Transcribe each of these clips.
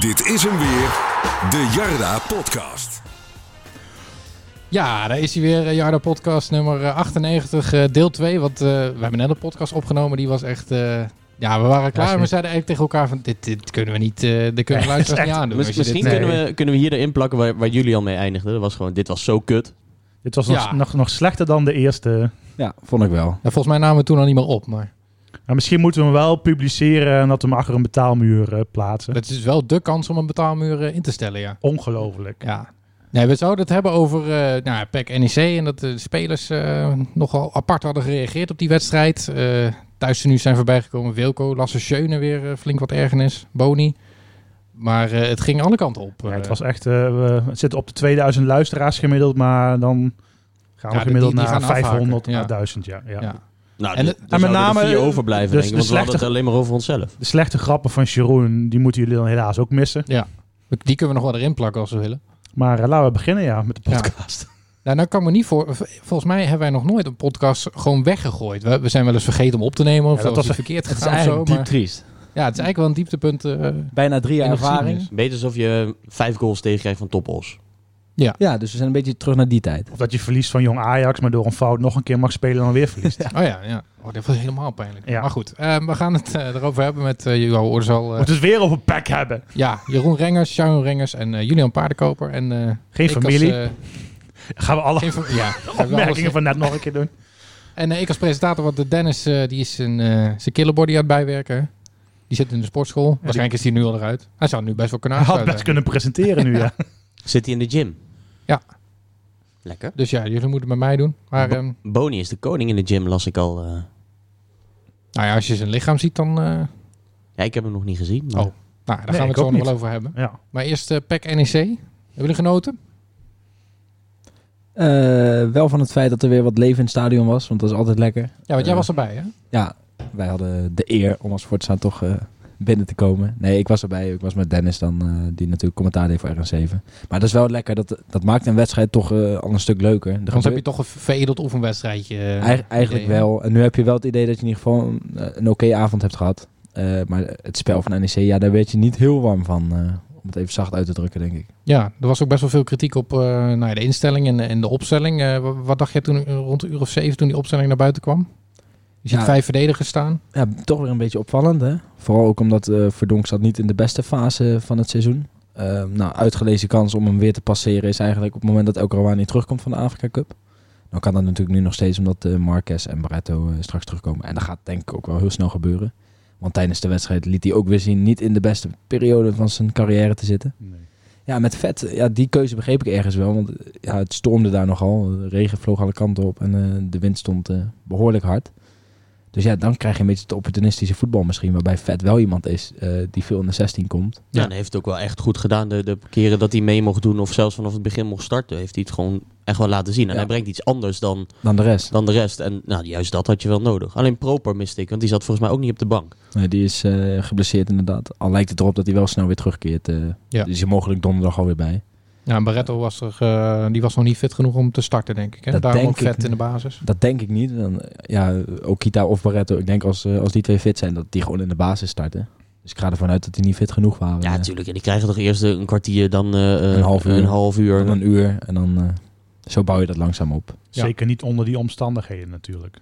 Dit is hem weer, de Jarda Podcast. Ja, daar is hij weer, eh, Jarda Podcast nummer eh, 98, eh, deel 2. Want eh, we hebben net een podcast opgenomen, die was echt... eh, ja, we waren klaar, is we zeiden eigenlijk tegen elkaar van... Dit, dit kunnen we niet, eh dit kunnen we luisteraars niet aandoen. Misschien dit, kunnen, eh, we, kunnen we hier erin plakken waar, waar jullie al mee eindigden. Dat was gewoon, dit was zo kut. Dit was nog, Ja. nog, nog slechter dan de eerste. Ja, vond ik wel. ja, volgens mij namen we toen al niet meer op, maar... Misschien moeten we hem wel publiceren en dat we hem achter een betaalmuur eh, plaatsen. Het is wel de kans om een betaalmuur eh, in te stellen, ja. Ongelooflijk. Ja. Nee, we zouden het hebben over eh nou, PEC NEC en dat de spelers nogal apart hadden gereageerd op die wedstrijd. Thuis nu zijn voorbijgekomen Wilco, Lasse Schöne weer flink wat ergernis, Boni. Maar het ging alle kanten op. Ja, het was echt, we zitten op de 2000 luisteraars gemiddeld, maar dan gaan we Ja, gemiddeld die naar gaan afhaken, 500 ja. naar 1000. Ja, ja. Ja. Nou, En de- met en met name, vier overblijven, dus denk ik. de Want we hadden het slechte- alleen maar over onszelf. De slechte grappen van Jeroen, die moeten jullie dan helaas ook missen. Die kunnen we nog wel erin plakken als we willen. Maar eh, laten we beginnen ja, met de Ja. podcast. Nou, nou kan me niet voor. Volgens mij hebben wij nog nooit een podcast gewoon weggegooid. We, we zijn wel eens vergeten om op te nemen of Ja, dat was verkeerd Het is gegaan of zo. Maar, triest. ja, het is eigenlijk wel een dieptepunt. eh, Bijna drie jaar ervaring. Beetje alsof je vijf goals tegenkrijgt van toppos. Ja, dus we zijn een beetje terug naar die tijd. Of dat je verliest van jong Ajax, maar door een fout nog een keer mag spelen en dan weer verliest. Oh ja, ja. Oh, dat was helemaal pijnlijk. Ja. Maar goed, eh, we gaan het eh, erover hebben met uh, Johan Oorzaal. We moeten het weer over PEC hebben. ja, Jeroen Rengers, Sharon Rengers en eh, Julian Paardenkoper. En, eh, Geen als, familie. eh, Gaan we alle ja, gaan we alles- opmerkingen van net nog een keer doen. En eh, ik als presentator, want de Dennis eh, die is zijn, eh zijn killerbody aan het bijwerken. Die zit in de sportschool. Waarschijnlijk is hij nu al eruit. Hij zou nu best wel kunnen Hij had best kunnen presenteren nu, ja. Zit hij in de gym? Ja. Lekker. Dus ja, jullie moeten het met mij doen. Maar ehm, Boni is de koning in de gym, las ik al. eh. nou ja, als je zijn lichaam ziet, dan... eh, Ja, ik heb hem nog niet gezien. Maar... Oh. nou, daar Nee, gaan we het zo nog wel over hebben. ja. Maar eerst eh PEC NEC. Hebben jullie genoten? Eh, wel van het feit dat er weer wat leven in het stadion was, want dat is altijd lekker. Ja, want jij was erbij, hè? Ja, wij hadden de eer om als Fortuna toch eh, binnen te komen. Nee, ik was erbij. Ik was met Dennis dan, eh, die natuurlijk commentaar deed voor RN7. Maar dat is wel lekker. Dat, dat maakt een wedstrijd toch eh, al een stuk leuker. Er Anders heb je toch een veredeld oefenwedstrijdje. eh, Eigen- eigenlijk idee, wel. En nu heb je wel het idee dat je in ieder geval een, eh, een oké avond hebt gehad. Eh, maar het spel van NEC, ja, daar werd je niet heel warm van. eh, om het even zacht uit te drukken, denk ik. Ja, er was ook best wel veel kritiek op eh, nou ja, de instelling en, en de opstelling. Eh, wa- wat dacht jij toen eh, rond de uur of zeven toen die opstelling naar buiten kwam? Je ziet Ja. vijf verdedigers staan. Ja, toch weer een beetje opvallend, hè? Vooral ook omdat eh Verdonk zat niet in de beste fase van het seizoen. Eh, nou, uitgelezen kans om hem weer te passeren is eigenlijk op het moment dat El Rouhani terugkomt van de Afrika Cup. Dan kan dat natuurlijk nu nog steeds omdat eh Marquez en Barretto eh, straks terugkomen. En dat gaat denk ik ook wel heel snel gebeuren. Want tijdens de wedstrijd liet hij ook weer zien niet in de beste periode van zijn carrière te zitten. Ja, met vet, ja, die keuze begreep ik ergens wel. Want ja, het stormde daar nogal. De regen vloog alle kanten op en eh, de wind stond eh, behoorlijk hard. Dus ja, dan krijg je een beetje het opportunistische voetbal misschien. Waarbij Vet wel iemand is eh, die veel in de 16 komt. Ja, Ja. en hij heeft het ook wel echt goed gedaan. De, de keren dat hij mee mocht doen of zelfs vanaf het begin mocht starten, heeft hij het gewoon echt wel laten zien. En Ja. hij brengt iets anders dan, Dan de rest. dan de rest. En nou, juist dat had je wel nodig. Alleen Proper miste ik, want die zat volgens mij ook niet op de bank. Nee, die is eh, geblesseerd inderdaad. Al lijkt het erop dat hij wel snel weer terugkeert. eh Ja. Dus je mogelijk donderdag alweer bij. Ja, Barretto was er, eh, die was nog niet fit genoeg om te starten, denk ik. Hè? Dat Daarom denk ook vet ik. in de basis. Dat denk ik niet. Dan, ja, Okita of Barretto. Ik denk als, eh, als die twee fit zijn, dat die gewoon in de basis starten. Dus ik ga ervan uit dat die niet fit genoeg waren. Ja, Eh, natuurlijk. En die krijgen toch eerst een kwartier, dan eh, eh, Een half uur. Een half uur. dan een uur. En dan eh, zo bouw je dat langzaam op. Ja. Zeker niet onder die omstandigheden natuurlijk.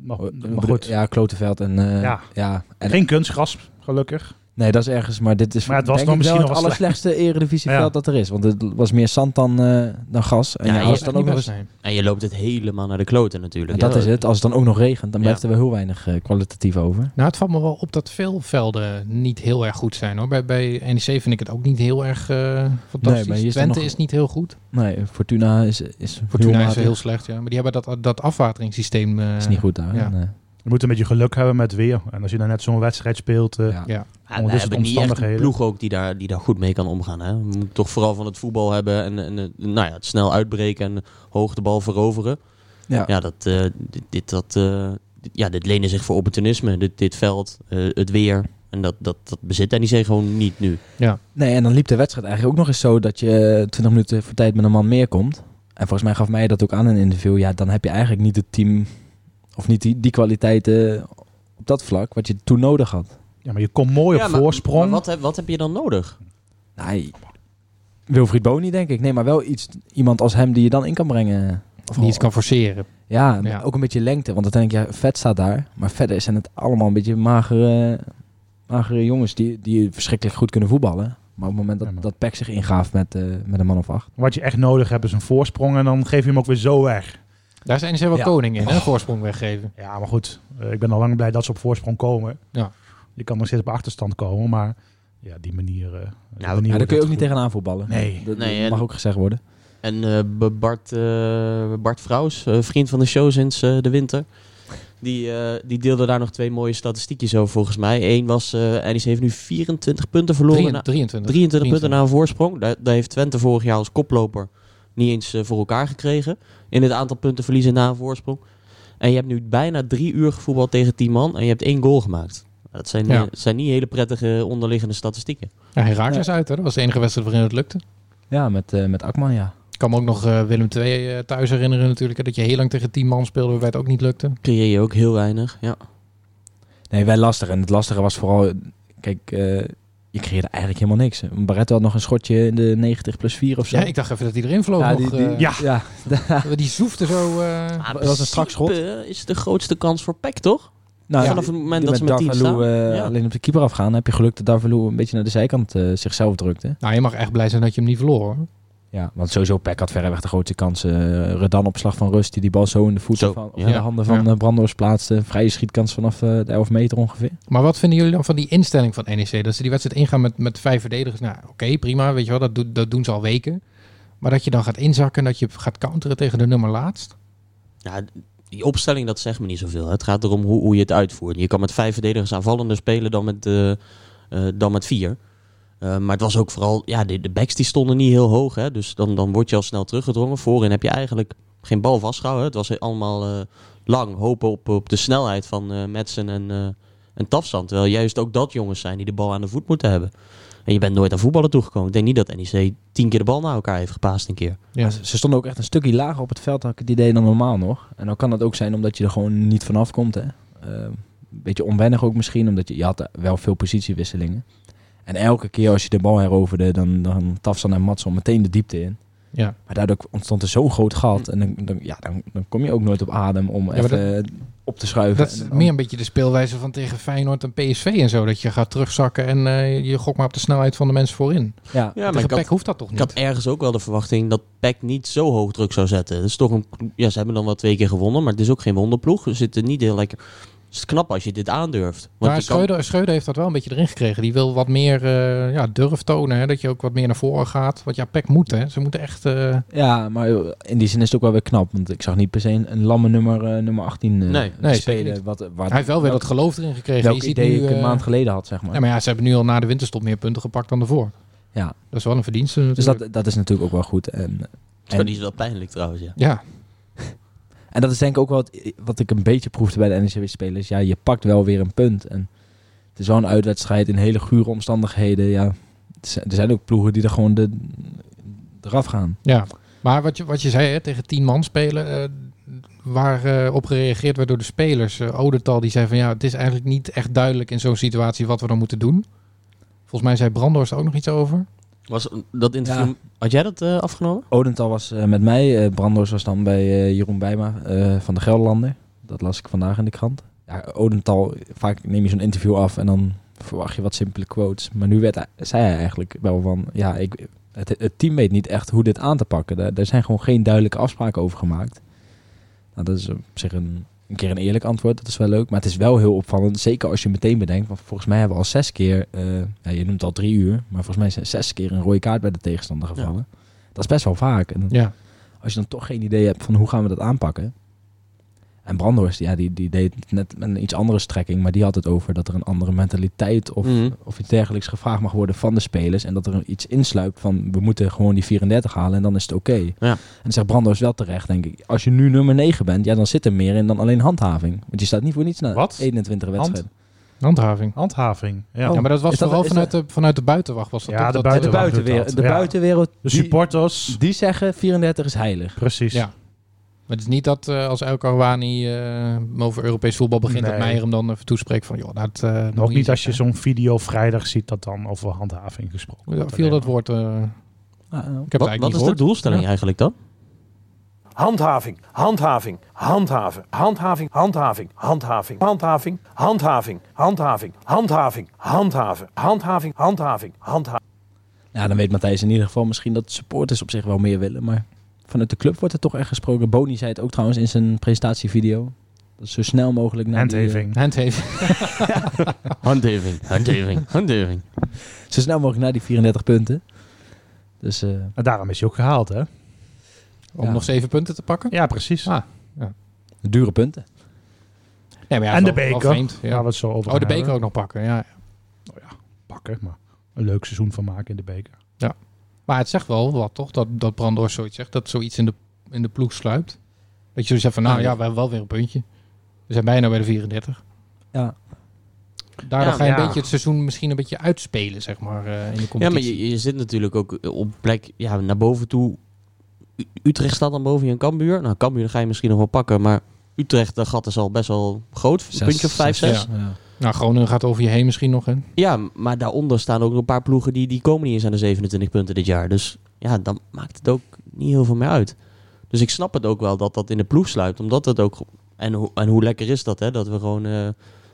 Maar, Oh, maar goed, Ja, Klotenveld en... eh, Ja. ja. En, geen kunstgras, gelukkig. Nee, dat is ergens, maar dit is Maar het was denk nog ik wel misschien het allerslechtste eredivisieveld Ja. dat er is. Want het was meer zand dan, eh, dan gas. En Ja, als je- het dan ook nog eens. En je loopt het helemaal naar de kloten natuurlijk. en dat Ja, is het. Als het dan ook nog regent, dan Ja. blijft er wel heel weinig eh, kwalitatief over. Nou, het valt me wel op dat veel velden niet heel erg goed zijn. hoor. Bij, bij NEC vind ik het ook niet heel erg eh, fantastisch. is Twente nog- is niet heel goed. Nee, Fortuna is, is Fortuna heel is heel slecht, ja. Maar die hebben dat, dat afwateringssysteem. eh, is niet goed daar. ja. Nee. Je moet een beetje geluk hebben met weer. En als je dan net zo'n wedstrijd speelt... eh, Ja. Ja. Ja, we hebben niet echt een ploeg ook die daar, die daar goed mee kan omgaan. Hè? We moeten toch vooral van het voetbal hebben en, en eh, nou ja, het snel uitbreken en hoog de bal veroveren. Ja. Ja, dat, eh, dit, dit, dat, eh, dit- ja, dit lenen zich voor opportunisme. Dit, dit veld, eh, het weer. En dat, dat, dat bezit NEC gewoon niet nu. Nee, en dan liep de wedstrijd eigenlijk ook nog eens zo dat je 20 minuten voor tijd met een man meer komt. En volgens mij gaf mij dat ook aan in een interview. Ja, dan heb je eigenlijk niet het team of niet die, die kwaliteiten op dat vlak wat je toen nodig had. Ja, maar je komt mooi op Ja, maar- voorsprong. Maar wat, heb, wat heb je dan nodig? Nee, Wilfried Boni denk ik. Nee, maar wel iets, iemand als hem die je dan in kan brengen. Of niet iets kan forceren. Ja, Ja. ook een beetje lengte. Want dan denk je, ja, vet staat daar. Maar verder zijn het allemaal een beetje magere, magere jongens die, die verschrikkelijk goed kunnen voetballen. Maar op het moment dat, Ja, dat Peck zich ingaaf met, eh, met een man of acht. Wat je echt nodig hebt is een voorsprong en dan geef je hem ook weer zo weg. Daar zijn ze wel Ja. koning in, hè? Voorsprong weggeven. Ja, maar goed. eh, ik ben al lang blij dat ze op voorsprong komen. Ja. Je kan nog steeds op achterstand komen, maar ja, die manier... die manier Ja, daar kun je ook niet goed. tegenaan voetballen. Nee. Dat, Nee, dat en- mag ook gezegd worden. En eh, Bart, eh, Bart Vrouws, eh, vriend van de show sinds eh, de winter. Die, eh, die deelde daar nog twee mooie statistiekjes over volgens mij. Eén was, eh NEC heeft nu 24 punten verloren. na- 23. 23 punten na een voorsprong. Daar, daar heeft Twente vorig jaar als koploper niet eens eh, voor elkaar gekregen. In het aantal punten verliezen na een voorsprong. En je hebt nu bijna drie uur gevoetbald tegen 10 man en je hebt één goal gemaakt. Dat zijn, Ja. eh, zijn niet hele prettige onderliggende statistieken. Ja, Herakles uit, hè? Dat was de enige wedstrijd waarin het lukte. Ja, met, eh, met Akman, ja. Ik kan me ook nog eh, Willem II eh, thuis herinneren natuurlijk. hè, Dat je heel lang tegen 10 man speelde waarbij het ook niet lukte. Creëer je ook heel weinig. Ja. Nee, wel lastig. En het lastige was vooral... Kijk, eh, je creëerde eigenlijk helemaal niks. Barretto had nog een schotje in de 90 plus 4 of zo. Ja, ik dacht even dat hij erin vloog Ja, nog. die, die- eh, Ja. ja. Die zoefde zo... eh, Maar Dat was een strak schot. principe is de grootste kans voor PEC, toch? Nou, Vanaf het moment die dat ze met 10 Darvalu, staan. eh, Ja. alleen op de keeper afgaan, heb je geluk dat Darvalu een beetje naar de zijkant eh, zichzelf drukte. Nou, je mag echt blij zijn dat je hem niet verloor. hoor. Ja, want sowieso Peck had verreweg de grootste kansen. Uh, Redan op slag van Rust, die die bal zo in de voeten Zo, van, of ja. in de handen van Ja. eh, plaatste. Vrije schietkans vanaf eh, de 11 meter ongeveer. Maar wat vinden jullie dan van die instelling van NEC? Dat ze die wedstrijd ingaan met, met vijf verdedigers. Nou, oké, prima. Weet je wel, dat, doet- dat doen ze al weken. Maar dat je dan gaat inzakken en dat je gaat counteren tegen de nummer laatst. Ja, die opstelling, dat zegt me niet zoveel. hè. Het gaat erom hoe, hoe je het uitvoert. Je kan met vijf verdedigers aanvallender spelen dan met, eh, eh, dan met vier. Eh, maar het was ook vooral, ja, de, de backs die stonden niet heel hoog. Hè? Dus dan, dan word je al snel teruggedrongen. Voorin heb je eigenlijk geen bal vastgehouden. Het was allemaal eh, lang hopen op, op de snelheid van Madsen en, eh en Tafsan. Terwijl juist ook dat jongens zijn die de bal aan de voet moeten hebben. En je bent nooit aan voetballen toegekomen. Ik denk niet dat NEC tien keer de bal naar elkaar heeft gepaast een keer. Ja. Ze, stonden ook echt een stukje lager op het veld, had ik het idee, dan normaal nog. En dan kan het ook zijn omdat je er gewoon niet vanaf komt. Hè. Beetje onwennig ook misschien, omdat je, je had wel veel positiewisselingen. En elke keer als je de bal heroverde, dan, dan Tafsan en Matson meteen de diepte in. Ja. Maar daardoor ontstond er zo'n groot gat. En dan, dan, ja, dan, dan kom je ook nooit op adem om even op te schuiven. Dat is meer een beetje de speelwijze van tegen Feyenoord en PSV en zo. Dat je gaat terugzakken en eh, je gok maar op de snelheid van de mensen voorin. Ja, Ja, maar tegen ik had, PEC hoeft dat toch ik niet? had ergens ook wel de verwachting dat PEC niet zo hoog druk zou zetten. Dat is toch een, ja, ze hebben dan wel twee keer gewonnen, maar het is ook geen wonderploeg. Ze zitten niet heel lekker. Het is knap als je dit aandurft. Want Maar kan- Schreuder, heeft dat wel een beetje erin gekregen. Die wil wat meer eh, ja, durf tonen. Hè? Dat je ook wat meer naar voren gaat. Want ja, PEC moet hè. Ze moeten echt... eh, ja, maar in die zin is het ook wel weer knap. Want ik zag niet per se een, een lamme nummer, eh, nummer 18 eh, Nee, nee, spelen. Wat, waar, hij heeft wel weer welk- dat geloof erin gekregen. welk Je ziet idee nu, ik een eh, maand geleden had, zeg maar. Ja, maar ja, ze hebben nu al na de winterstop meer punten gepakt dan ervoor. Ja. Dat is wel een verdienste Dus dat, dat is natuurlijk ook wel goed. En, en, die is wel pijnlijk trouwens, ja. Ja, en dat is denk ik ook wat, wat ik een beetje proefde bij de NEC-spelers. Ja, je pakt wel weer een punt. En het is wel een uitwedstrijd in hele gure omstandigheden. Ja, er zijn- ook ploegen die er gewoon de, eraf gaan. ja. Maar wat je, wat je zei, hè, tegen tien man spelen... eh, waar eh, op gereageerd werd door de spelers. eh Odental die zei van ja, het is eigenlijk niet echt duidelijk in zo'n situatie wat we dan moeten doen. Volgens mij zei Brandhorst ook nog iets over. Was dat interview, Ja. had jij dat eh, afgenomen? Odental was eh, met mij. eh Brandors was dan bij Jeroen Bijma van de Gelderlander. Dat las ik vandaag in de krant. Ja, Odental, vaak neem je zo'n interview af en dan verwacht je wat simpele quotes. Maar nu werd, hij- zei hij eigenlijk wel van... Ja, ik, het, het team weet niet echt hoe dit aan te pakken. Daar, daar zijn gewoon geen duidelijke afspraken over gemaakt. Nou, dat is op zich een, een keer een eerlijk antwoord. Dat is wel leuk. Maar het is wel heel opvallend. Zeker als je meteen bedenkt. Want volgens mij hebben we al zes keer... eh, ja, je noemt al drie uur. Maar volgens mij er zes keer een rode kaart bij de tegenstander gevallen. Dat is best wel vaak. En Ja, als je dan toch geen idee hebt van hoe gaan we dat aanpakken. En Brandhorst, ja, die, die deed het net met een iets andere strekking. Maar die had het over dat er een andere mentaliteit of, Mhm. of iets dergelijks gevraagd mag worden van de spelers. En dat er iets insluipt van we moeten gewoon die 34 halen en dan is het oké. Ja. En dan zegt Brandhorst wel terecht, denk ik. Als je nu nummer 9 bent, ja, dan zit er meer in dan alleen handhaving. Want je staat niet voor niets na Wat? 21 wedstrijden. handhaving. Handhaving. Ja. Oh. ja, maar dat was dat- vooral vanuit, de, vanuit de buitenwacht. Was dat Ja, toch de dat- De, buitenwacht. buitenwereld, de buitenwereld De die, supporters. die zeggen 34 is heilig. Precies. Ja. Maar het is niet dat eh, als El Karouani eh, over Europees voetbal begint, dat Nee. Meijer hem dan even toespreekt van, joh, dat... eh, Nog niet als je zo'n video vrijdag ziet dat dan over handhaving gesproken wordt. viel dat woord... eh, Ah, ik heb Wat, wat is de doelstelling Ja. eigenlijk dan? Handhaving, handhaving, handhaven, handhaving, handhaving, handhaving, handhaving, handhaving, handhaving, handhaving, handhaven, handhaving, handhaving, handhaving. Ja, dan weet Matthijs in ieder geval misschien dat de supporters op zich wel meer willen. Maar vanuit de club wordt er toch echt gesproken. Boni zei het ook trouwens in zijn presentatievideo. Dat zo snel mogelijk naar die, eh, Handhaving. Handhaven. Handhaving, handhaving, handhaving. zo snel mogelijk naar die 34 punten. Dus eh, En daarom is hij ook gehaald, hè? Om Ja. nog zeven punten te pakken. Ja, precies. Ah. dure punten. Nee, maar ja, en de beker. vreemd, ja. Het zo over Oh, de hebben. beker ook nog pakken, ja. pakken, maar een leuk seizoen van maken in de beker. Maar het zegt wel wat, toch? Dat, dat Brandor zoiets zegt. Dat zoiets in de, in de ploeg sluipt. Dat je zo zegt van, nou ja, ja. we hebben wel weer een puntje. We zijn bijna bij de 34. Ja. Daardoor Ja, ga je ja. een beetje het seizoen misschien een beetje uitspelen, zeg maar, eh, in de Ja, competitie. maar je, je zit natuurlijk ook op plek ja, naar boven toe. U- Utrecht staat dan boven je een Cambuur. Nou, Cambuur ga je misschien nog wel pakken, maar Utrecht, dat gat is al best wel groot. Een Zes- puntje of vijf, zes. ja. Nou, Groningen gaat over je heen misschien nog, hè? Ja, maar daaronder staan ook een paar ploegen die, die komen niet eens aan de 27 punten dit jaar. Dus ja, dan maakt het ook niet heel veel meer uit. Dus ik snap het ook wel dat dat in de ploeg sluit. Omdat het ook... En, hoe- en hoe lekker is dat, hè? Dat we gewoon... eh,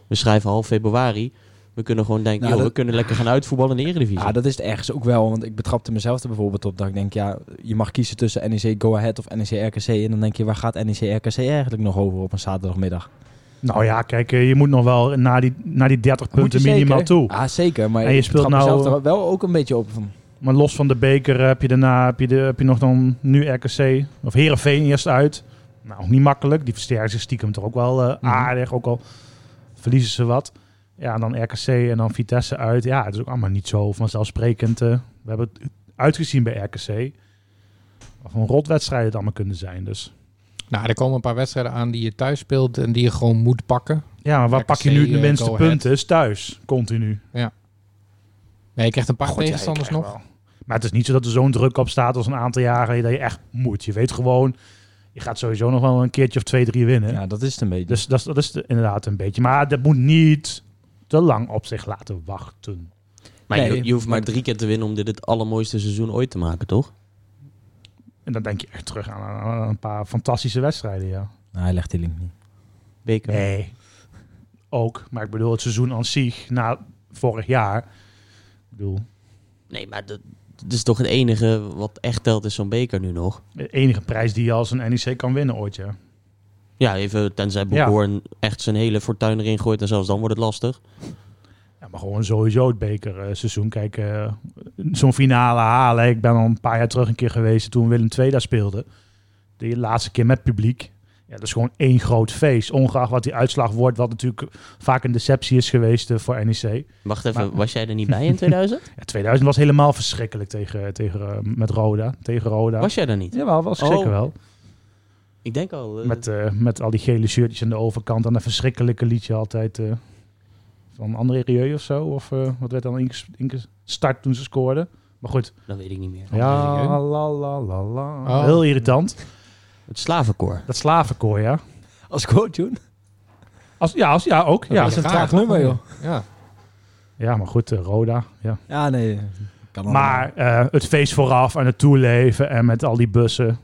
we schrijven half februari. We kunnen gewoon denken, Nou, joh, dat- we kunnen lekker gaan uitvoetballen in de Eredivisie. Ja, dat is het ergens ook wel. Want ik betrapte mezelf er bijvoorbeeld op dat ik denk, ja, je mag kiezen tussen NEC Go Ahead of NEC RKC. En dan denk je, waar gaat NEC RKC eigenlijk nog over op een zaterdagmiddag? Nou ja, kijk, eh, je moet nog wel naar die, naar die 30 Moet punten minimaal toe. Ah, zeker. Maar En je speelt nou- er wel ook een beetje op van. Maar los van de beker heb je daarna heb je, de, heb je nog dan nu RKC of Herenveen eerst uit. Nou, ook niet makkelijk. Die versterken zich stiekem toch ook wel eh, Mhm. aardig. Ook al verliezen ze wat. Ja, en dan RKC en dan Vitesse uit. Ja, het is ook allemaal niet zo vanzelfsprekend. eh. we hebben het uitgezien bij RKC. Of een rotwedstrijd het allemaal kunnen zijn. Dus Nou, er komen een paar wedstrijden aan die je thuis speelt en die je gewoon moet pakken. ja, maar waar RKC, pak je nu de eh, minste punten? Is thuis, continu. Nee, je krijgt een paar ja, je tegenstanders nog. wel. Maar het is niet zo dat er zo'n druk op staat als een aantal jaren geleden dat je echt moet. Je weet gewoon, je gaat sowieso nog wel een keertje of twee, drie winnen. Ja, dat is het een beetje. Dus dat is, dat is de- inderdaad een beetje. Maar dat moet niet te lang op zich laten wachten. maar je, nee, je hoeft maar maar- drie keer te winnen om dit het allermooiste seizoen ooit te maken, toch? En dan denk je echt terug aan, aan een paar fantastische wedstrijden, ja. Nou, hij legt die link niet. Beker. Nee, ook. Maar ik bedoel, het seizoen aan zich, na vorig jaar. Ik bedoel, Nee, maar dat, dat is toch het enige wat echt telt is zo'n beker nu nog. de enige prijs die je als een NEC kan winnen ooit, ja. Ja, even tenzij Boekhoorn echt zijn hele fortuin erin gooit en zelfs dan wordt het lastig. Ja, maar gewoon sowieso het bekerseizoen. Kijk, eh, zo'n finale halen. Ik ben al een paar jaar terug een keer geweest toen Willem II daar speelde. De laatste keer met publiek. Ja, dat is gewoon één groot feest. Ongeacht wat die uitslag wordt, wat natuurlijk vaak een deceptie is geweest eh, voor NEC. Wacht even, Maar- was jij er niet bij in 2000? Ja, 2000 was helemaal verschrikkelijk tegen, tegen, eh, met Roda. Tegen Roda. Was jij er niet? Jawel, was Oh. zeker wel. Ik denk al. Met, met al die gele shirtjes aan de overkant. En een verschrikkelijke liedje altijd van André Rieu of zo. Of eh, wat werd dan inges- ingestart toen ze scoorden. Maar goed, dat weet ik niet meer. Ja, la la la la. Oh. Heel irritant. Het slavenkoor. Dat slavenkoor, ja. Als quote, Als, ja, als, ja, ook. Ja, dat is een traag nummer, joh. Ja. ja maar goed, eh, Roda. Ja. Ja, nee. Kan allemaal. Maar eh, het feest vooraf en het toeleven en met al die bussen.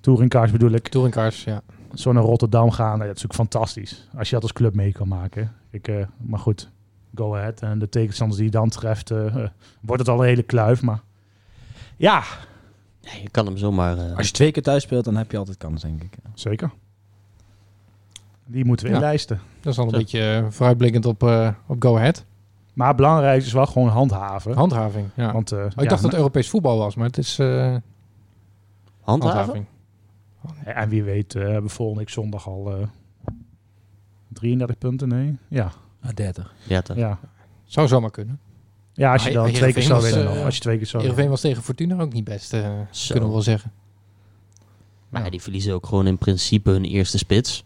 Touringcars bedoel ik. Touringcars, ja. Zo naar Rotterdam gaan, dat is natuurlijk fantastisch. Als je dat als club mee kan maken. Ik, eh, maar goed, go ahead. En de tegenstanders die je dan treft, eh, eh, wordt het al een hele kluif. Maar ja, je kan hem zomaar... eh, Als je twee keer thuis speelt, dan heb je altijd kans, denk ik. zeker. Die moeten we Ja. inlijsten. Dat is al een Zo. beetje vooruitblikkend op, eh, op Go Ahead. Maar het belangrijkste is wel gewoon handhaven. Handhaving, ja. Want, eh, Oh, ik ja, dacht dat het Europees voetbal was, maar het is eh, handhaven? handhaving. En wie weet eh, hebben we volgende week zondag al eh 33 punten, nee? Ja, Ah, 30. Ja, toch. ja. Zou zomaar kunnen. ja als je dan twee keer zou winnen. eh, als je twee keer zou Heerenveen winnen. was tegen Fortuna ook niet best, eh, kunnen we wel zeggen. Maar ja, die verliezen ook gewoon in principe hun eerste spits.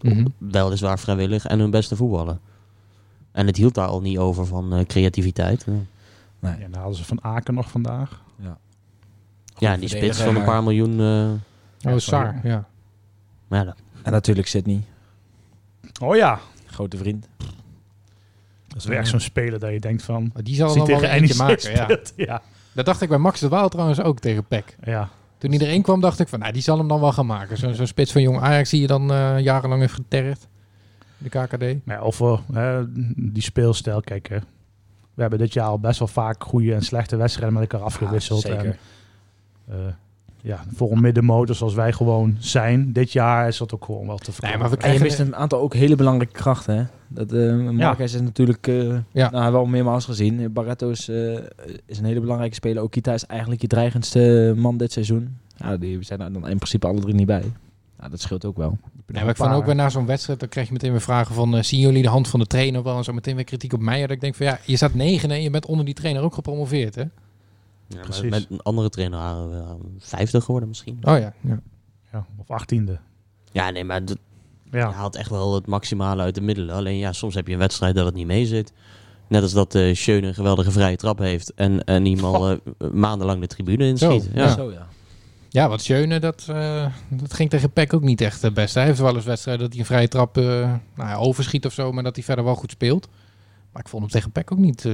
Mhm. Weliswaar vrijwillig en hun beste voetballer. En het hield daar al niet over van eh, creativiteit. Ja. Nee. Ja, dan hadden ze Van Aken nog vandaag. Ja, en die spits van een paar miljoen. eh, Oh, Ja, Sar, ja. Maar ja, dat- En natuurlijk Sydney, Oh ja, grote vriend. dat is weer echt zo'n speler dat je denkt van... Maar die zal dan wel tegen een maken, ja. ja. Dat dacht ik bij Max de Waal trouwens ook tegen Peck. ja. Toen hij erin kwam, dacht ik van, nou, die zal hem dan wel gaan maken. Zo'n zo'n spits van jong Ajax die je dan eh, jarenlang heeft getergd. De KKD. Ja, of we, hè, die speelstijl, kijk, hè, we hebben dit jaar al best wel vaak goede en slechte wedstrijden met elkaar afgewisseld. zeker. En, eh, ja, voor een middenmotor zoals wij gewoon zijn, dit jaar is dat ook gewoon wel te Nee, maar we En je krijgen... mist een aantal ook hele belangrijke krachten. Hè? Dat, eh Marquez is natuurlijk uh, Ja. nou, wel meermaals gezien. Barretto is, eh, is een hele belangrijke speler. Okita is eigenlijk je dreigendste man dit seizoen. Ja, die zijn er dan in principe alle drie niet bij. Nou, dat scheelt ook wel. Nee, maar ik vond ook weer na zo'n wedstrijd, dan krijg je meteen weer vragen van, eh, zien jullie de hand van de trainer wel? En zo meteen weer kritiek op mij. Dat ik denk van, ja, je staat negen en je bent onder die trainer ook gepromoveerd, hè? Ja, Precies. met een andere trainer waren we uh, vijfde geworden misschien. Oh ja, ja. Ja, of achttiende. Ja, nee, maar dat- je Ja. haalt echt wel het maximale uit de middelen. Alleen ja, soms heb je een wedstrijd dat het niet mee zit. Net als dat eh Schöne een geweldige vrije trap heeft en, en iemand eh, maandenlang de tribune inschiet. Zo, Ja. ja. Zo ja. Ja, wat Schöne, dat, eh, dat ging tegen Peck ook niet echt het beste. Hij heeft wel eens wedstrijden dat hij een vrije trap eh, nou ja, overschiet of zo, maar dat hij verder wel goed speelt. Maar ik vond hem tegen Peck ook niet, eh,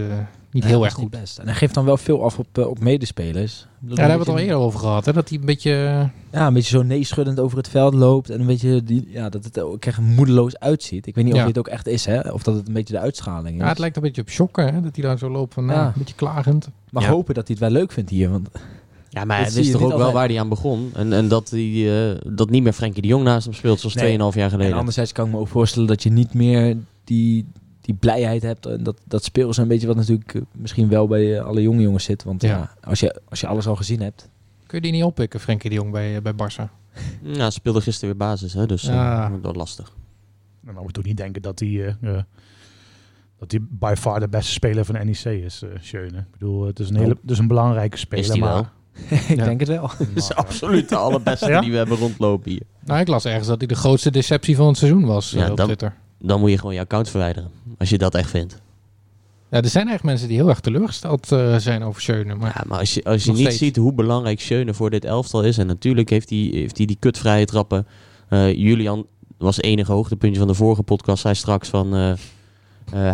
niet Nee, heel erg goed. best. En hij geeft dan wel veel af op, eh, op medespelers. Ik bedoel, Ja, daar hebben we het al eerder over gehad, hè? dat hij een beetje... eh, Ja, een beetje zo neeschuddend over het veld loopt. En een beetje die, ja, dat het ook echt moedeloos uitziet. Ik weet niet of dit ook echt is, hè? Of dat het een beetje de uitstraling is. ja, het lijkt een beetje op shocken, hè? dat hij daar zo loopt van, nou, Ja. een beetje klagend. Maar Ja. hopen dat hij het wel leuk vindt hier. Want Ja, maar Dat hij wist toch ook wel waar hij aan begon. En, en dat, hij, eh, dat niet meer Frenkie de Jong naast hem speelt zoals Nee. 2,5 jaar en geleden. anderzijds kan ik me ook voorstellen dat je niet meer die, die blijheid hebt. En dat, dat speels een beetje wat natuurlijk eh, misschien wel bij eh, alle jonge jongens zit. Want Ja. ja. als, je, als je alles al gezien hebt. Kun je die niet oppikken, Frenkie de Jong, bij, eh, bij Barça? Ja, speelde gisteren weer basis, hè, dus Ja. dat was lastig. Dan moet je toch niet denken dat hij, eh, eh, dat hij by far de beste speler van de NEC is, eh Schöne. Ik bedoel, het is een, hele, het is een belangrijke speler. Is die maar, wel? ik Ja. denk het wel. Dat is absoluut de allerbeste Ja? die we hebben rondlopen hier. Nou, ik las ergens dat hij de grootste deceptie van het seizoen was Ja, op dan- Twitter. Dan moet je gewoon je account verwijderen. Als je dat echt vindt. Ja, er zijn echt mensen die heel erg teleurgesteld eh, zijn over Schöne. Maar Ja, maar als je, als je niet steeds. ziet hoe belangrijk Schöne voor dit elftal is. En natuurlijk heeft hij, heeft hij die kutvrije trappen. Eh, Julian was het enige hoogtepuntje van de vorige podcast. Zei straks van... eh, eh,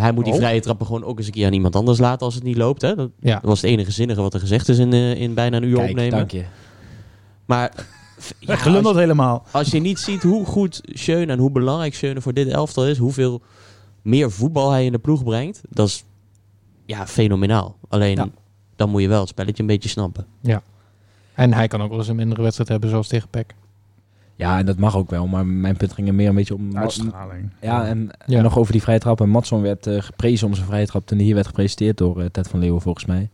hij moet die Oh. vrije trappen gewoon ook eens een keer aan iemand anders laten als het niet loopt. Hè? Dat, ja, was het enige zinnige wat er gezegd is in, eh, in bijna een uur Kijk, opnemen. dank je. Maar ja, helemaal. als je niet ziet hoe goed Schöne en hoe belangrijk Schöne voor dit elftal is. Hoeveel meer voetbal hij in de ploeg brengt. Dat is ja, fenomenaal. Alleen Ja. dan moet je wel het spelletje een beetje snappen. en hij kan ook wel eens een mindere wedstrijd hebben zoals tegen Peck. Ja, en dat mag ook wel. Maar mijn punt ging er meer een beetje om... Uitstraling. Ja, en, Ja. en nog over die vrije trap. En Matson werd eh, geprezen om zijn vrije trap toen hij hier werd gepresenteerd door eh, Ted van Leeuwen volgens mij. En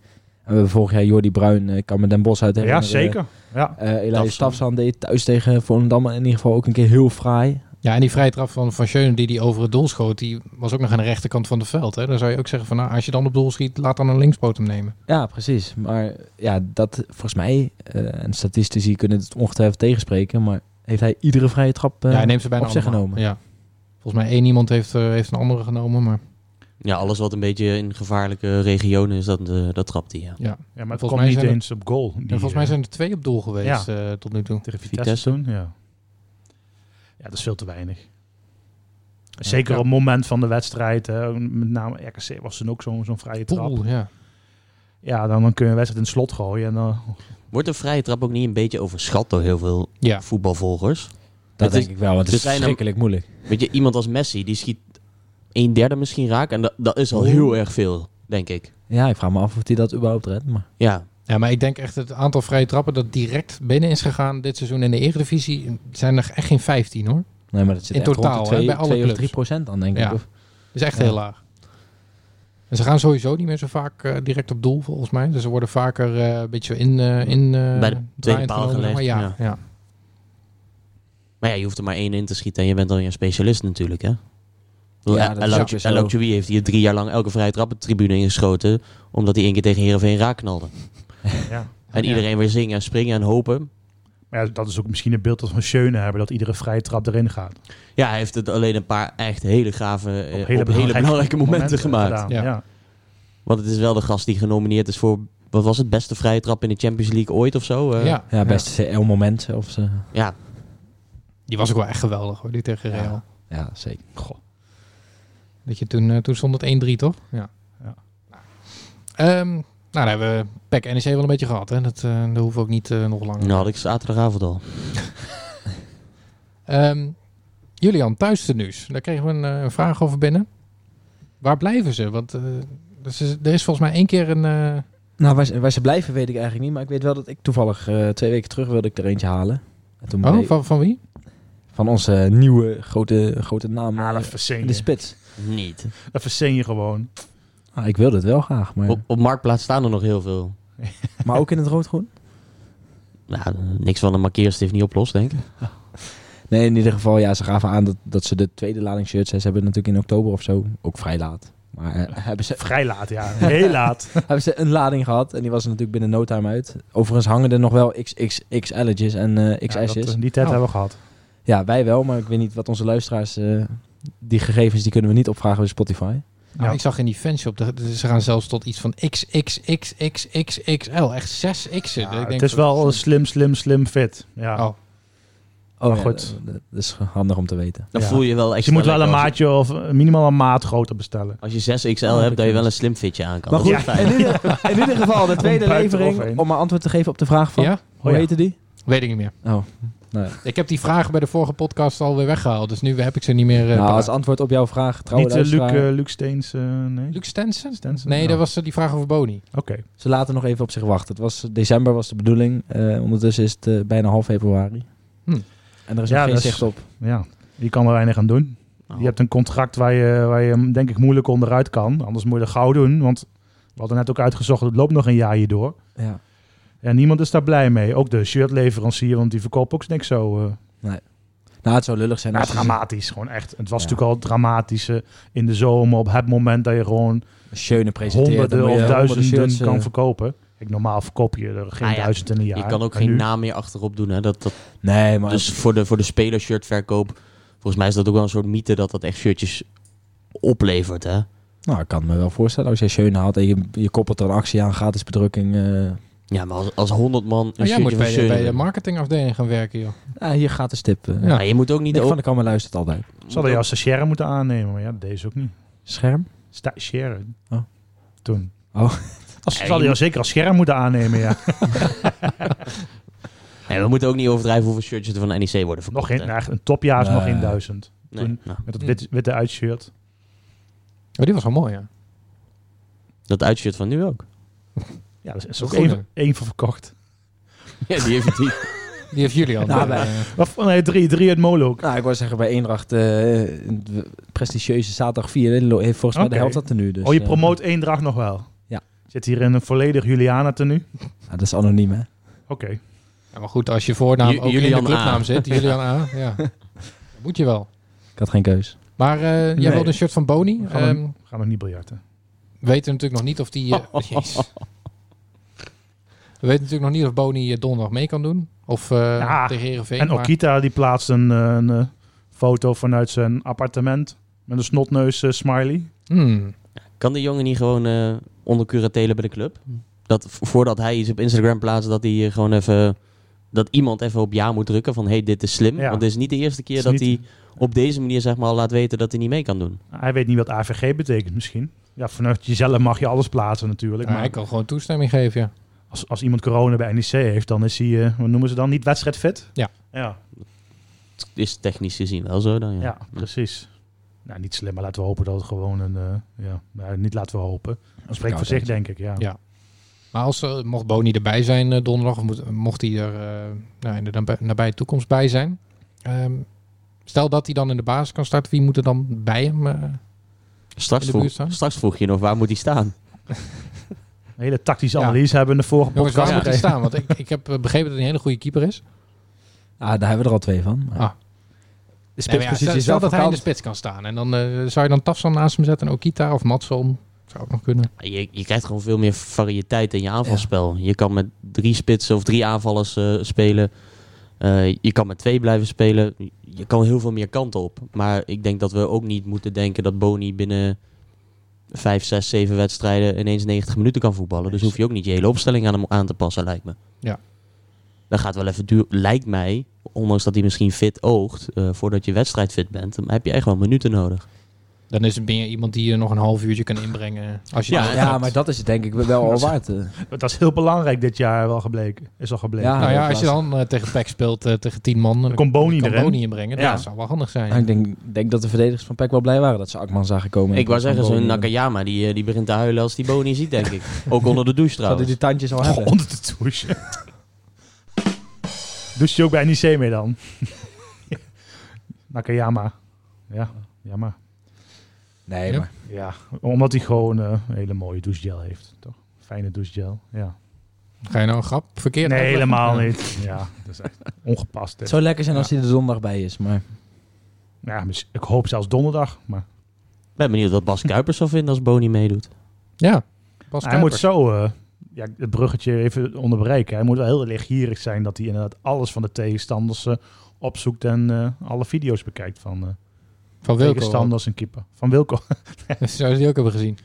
we hebben vorig jaar Jordi Bruin, eh, ik kan me Den Bos uit Ja, zeker. Ja. Eh Elias. Stafsan deed thuis tegen Volendam in ieder geval ook een keer heel fraai. Ja, en die vrije trap van, van Schöne die die over het doel schoot, die was ook nog aan de rechterkant van het veld. Hè? Dan zou je ook zeggen van, nou, als je dan op doel schiet, laat dan een linkspoot hem nemen. Ja, precies. Maar ja, dat volgens mij, eh, en statistici kunnen het ongetwijfeld tegenspreken, maar heeft hij iedere vrije trap eh, ja, hij neemt ze bijna op zich allemaal. genomen. Ja. Volgens mij één iemand heeft, eh, heeft een andere genomen, maar Ja, alles wat een beetje in gevaarlijke regionen is, dat, dat trapt hij. Ja. ja. ja, maar het mij niet zijn er- eens op goal. Die, En volgens mij zijn er twee op doel geweest eh, tot nu toe. Tegen Vitesse, Vitesse. toen, ja. Ja, dat is veel te weinig. Zeker Ja. op het moment van de wedstrijd, hè, met name RKC was toen ook zo'n zo'n vrije trap. Ja. Ja, dan, dan kun je een wedstrijd in het slot gooien. En dan, Wordt een vrije trap ook niet een beetje overschat door heel veel Ja. voetbalvolgers? Dat Het is- denk ik wel, want het is verschrikkelijk moeilijk. Weet je, iemand als Messi, die schiet een derde misschien raak. En dat, dat is al heel erg veel, denk ik. Ja, ik vraag me af of hij dat überhaupt redt. Maar Ja, Ja, maar ik denk echt het aantal vrije trappen dat direct binnen is gegaan dit seizoen in de Eredivisie, zijn er echt geen 15 hoor. nee, maar dat zit In echt totaal, rond de hè, twee, bij alle twee of clubs. 3 procent dan, denk Ja. ik. Of, Dat is echt Ja. heel laag. En ze gaan sowieso niet meer zo vaak eh, direct op doel, volgens mij. Dus ze worden vaker eh, een beetje in... eh in eh, Bij de tweede paal gelegd, Maar ja, ja. ja. maar ja, je hoeft er maar één in te schieten en je bent dan een specialist natuurlijk, hè? Ja, Ja. El Ochoui heeft hier drie jaar lang elke vrije trap de tribune ingeschoten, omdat hij één keer tegen Heerenveen raak knalde. Ja. En Ja. iedereen weer zingen en springen en hopen. Maar ja, dat is ook misschien een beeld dat we van Schöne hebben, dat iedere vrije trap erin gaat. Ja, hij heeft het alleen een paar echt hele gave, eh, op hele, belangrijke belangrijke momenten, gemaakt. gedaan, Ja. Ja. Want het is wel de gast die genomineerd is voor wat was het, beste vrije trap in de Champions League ooit of zo. eh. ja, Ja, best CL-moment. Of ze, ja, Die was ook wel echt geweldig hoor, die tegen Ja. Real. ja, zeker. Goh. Dat je toen, eh, toen stond het 1-3 toch? Ja. Ja. Ehm, nou, dan hebben we PEC NEC wel een beetje gehad. Hè? Dat, eh dat hoeven we ook niet eh, nog langer. nou had ik zaterdagavond al. Ehm, Julian, thuistenues. Daar kregen we een, eh, een vraag over binnen. Waar blijven ze? Want is, er is volgens mij één keer een... eh, Nou, waar ze, waar ze blijven weet ik eigenlijk niet. Maar ik weet wel dat ik toevallig eh, twee weken terug wilde ik er eentje halen. En toen oh, bleef- van, van wie? van onze nieuwe grote, grote naam eh, dat in de spits. Niet. Dat verzin je gewoon. Ah, ik wilde het wel graag, maar, Op, op Marktplaats staan er nog heel veel. maar ook in het rood-groen? Nou, niks van een markeerstift niet oplost, denk ik. Nee, in ieder geval, ja, ze gaven aan dat, dat ze de tweede lading shirts, ze hebben het natuurlijk in oktober of zo, ook vrij laat. Maar eh, hebben, ze, Vrij laat, ja. Heel laat. hebben ze een lading gehad en die was er natuurlijk binnen no time uit. Overigens hangen er nog wel XXXL'tjes en eh Ja, dat, XS'jes. eh, die tijd Oh. hebben we gehad. Ja, wij wel, maar ik weet niet wat onze luisteraars... eh, die gegevens die kunnen we niet opvragen bij Spotify. Nou, Ja. ik zag in die fanshop, dat- ze gaan zelfs tot iets van XXXXXXL. Echt 6 X'en. Ja, het is wel een slim, slim, slim fit. Ja. Oh, Oh, Maar ja, goed. Dat, dat- dat is handig om te weten. Dan Ja. voel je wel Dus je moet wel een maatje of eh, minimaal een maat groter bestellen. Als je 6XL Oh, hebt, dat je wel een slim fitje aan kan. Maar goed, fijn. in ieder, in ieder geval de tweede levering, om maar antwoord te geven op de vraag van... ja? Hoe Oh, ja. heette die? Weet ik niet meer. Oh, nou. Ik heb die vragen bij de vorige podcast alweer weggehaald. Dus nu heb ik ze niet meer... eh, nou, als antwoord op jouw vraag, trouwe Niet eh, Luc, eh, Luc Steens, eh, nee? Luc Stensen? Stensen? Nee, Oh. dat was die vraag over Boni. Oké. ze laten nog even op zich wachten. Het was, december was de bedoeling, eh, ondertussen is het bijna half februari. Hm. En er is Ja, nog geen zicht op. Ja, je kan er weinig aan doen. Nou, Je hebt een contract waar je, waar je hem, denk ik moeilijk onderuit kan. Anders moet je dat gauw doen. Want we hadden net ook uitgezocht, het loopt nog een jaar hierdoor. Ja. En niemand is daar blij mee. Ook de shirtleverancier, want die verkoopt ook niks zo. eh Nou, het zou lullig zijn ja, als ze dramatisch. Gewoon echt. Het was Ja. natuurlijk al het dramatische in de zomer. Op het moment dat je gewoon schöne honderden of duizenden shirts, kan eh, verkopen. Kijk, normaal verkoop je er geen Nou ja, duizend in een jaar. Je kan ook En geen nu- naam meer achterop doen. Hè? Dat, dat, Nee, maar dus voor de, voor de spelershirtverkoop, volgens mij is dat ook wel een soort mythe dat dat echt shirtjes oplevert. Hè? nou, ik kan me wel voorstellen. Als jij schöne haalt en je, je koppelt er een actie aan, gratis bedrukking. eh Ja, maar als, als 100 man een Oh, jij moet bij de, bij de marketingafdeling gaan werken, joh. ja, hier gaat de stip. eh. Ja. Maar je moet ook niet... Nick ook- van de Kammer luistert altijd. Zouden je als stagiaire moeten aannemen, maar ja, deze ook niet. Scherm? Stagiaire. Oh. Toen. Oh. Als, Ja, zal je je moet- zeker als scherm moeten aannemen, ja. Nee, we moeten ook niet overdrijven hoeveel shirtjes er van NEC worden nog verkocht. geen, hè. nou, een topjaar is nog geen duizend. Nee, toen- nou, Met dat wit, witte uitshirt. Oh, die was wel mooi, ja. dat uitshirt van nu ook. Ja, daar is ook één, één van verkocht. Ja, die heeft die. Die heeft Julian. Nou, Eh, wij- Of, nee, drie, drie uit Molo. Nou, ik wou zeggen, bij Eendracht, eh, een prestigieuze zaterdag 4, heeft volgens mij de helft dat tenue. Dus, oh, je eh, promoot Eendracht nog wel? Ja. Zit hier in een volledig Juliana tenue? ja, dat is anoniem, hè? Oké. ja, maar goed, als je voornaam ook in Julian de clubnaam A. zit, Julian A, ja. Dat moet je wel. Ik had geen keus. Maar eh, jij Nee. wilde een shirt van Boni. Gaan we- Ehm, We gaan nog niet biljarten. we weten natuurlijk nog niet of die... Jezus. We weten natuurlijk nog niet of Boni eh, donderdag mee kan doen. Of eh Ja, tegen Heerenveen. En maar- Okita die plaatst een, eh, een foto vanuit zijn appartement. Met een snotneus smiley. Hmm. Kan de jongen niet gewoon eh onder curatelen bij de club? Dat voordat hij iets op Instagram plaatst, dat hij gewoon even... Dat iemand even op ja moet drukken van, hey, dit is slim. Ja. Want het is niet de eerste keer dat niet- hij op deze manier zeg maar al laat weten dat hij niet mee kan doen. Hij weet niet wat AVG betekent misschien. Ja, vanuit jezelf mag je alles plaatsen natuurlijk. Ja, maar hij kan gewoon toestemming geven, ja. Als, als iemand corona bij NEC heeft, dan is hij, eh, wat noemen ze dan, niet wedstrijdfit? Ja. Ja, Het is technisch gezien wel zo dan, ja. ja, precies. Nou, niet slim, maar laten we hopen dat het gewoon een... eh, ja, nou, niet laten we hopen. Dat spreekt voor zich, denk ik, ja. Ja. Maar als, eh, mocht Boni erbij zijn donderdag, of moet, mocht hij er eh, nou, in de nabij, nabije toekomst bij zijn. Ehm, stel dat hij dan in de basis kan starten, wie moet er dan bij hem? eh? Straks, In de vroeg, buurt staan? straks vroeg je nog, waar moet hij staan? Een hele tactische Ja. analyse hebben we in de vorige Jongens, waar podcast moet hij staan? Want ik, ik heb eh, begrepen dat hij een hele goede keeper is. Ah, daar hebben we er al twee van. Maar Ah. De Nee, maar ja, spitspositie is wel dat hij in de spits kan staan. En dan eh, zou je dan Tafsan naast hem zetten en Okita of Matson. Zou ook nog kunnen. Je, je krijgt gewoon veel meer variëteit in je aanvalspel. Je kan met drie spitsen of drie aanvallers eh, spelen. Eh, je kan met twee blijven spelen. Je kan heel veel meer kanten op. Maar ik denk dat we ook niet moeten denken dat Boni binnen vijf, zes, zeven wedstrijden ineens 90 minuten kan voetballen. Dus hoef je ook niet je hele opstelling aan hem aan te passen, lijkt me. Ja. Dat gaat wel even duur, lijkt mij, ondanks dat hij misschien fit oogt, eh, voordat je wedstrijd fit bent, dan heb je echt wel minuten nodig. Dan is het meer iemand die je nog een half uurtje kan inbrengen. Als je Ja, Ja, maar dat is het denk ik wel al waard. eh. Dat is heel belangrijk dit jaar wel gebleken. Is al gebleken. Ja. nou ja, als je dan eh, tegen PEC speelt, eh, tegen tien man, dan komt Boni je kan erin. Boni inbrengen. Ja. Dat zou wel handig zijn. Nou, ik denk, denk dat de verdedigers van PEC wel blij waren dat ze Akman zagen komen. Ik wou zeggen, zo'n. Nakayama, die, die begint te huilen als die Boni ziet, denk ik. Ook onder de douche Zouden trouwens. die tandjes al Oh, hebben. onder de douche. Douche je ook bij NEC mee dan? Nakayama. Ja, jammer. Nee, Ja. maar Ja, omdat hij gewoon eh, een hele mooie douchegel heeft. Toch? Fijne douchegel. Ja. Ga je nou een grap verkeerd Nee, uitleggen? helemaal niet. Ja, dat is echt ongepast. hè. het zou lekker zijn als hij er zondag bij is. Maar Ja, ik hoop zelfs donderdag. Maar Ik ben benieuwd wat Bas Kuipers zal vinden als Boni meedoet. Ja, Bas hij moet zo eh, ja, het bruggetje even onderbreken. Hij moet wel heel lichtgierig zijn dat hij inderdaad alles van de tegenstanders eh, opzoekt en eh, alle video's bekijkt van eh Van Wilco. tegenstanders en keeper. Van Wilco. ook. Zou je die ook hebben gezien?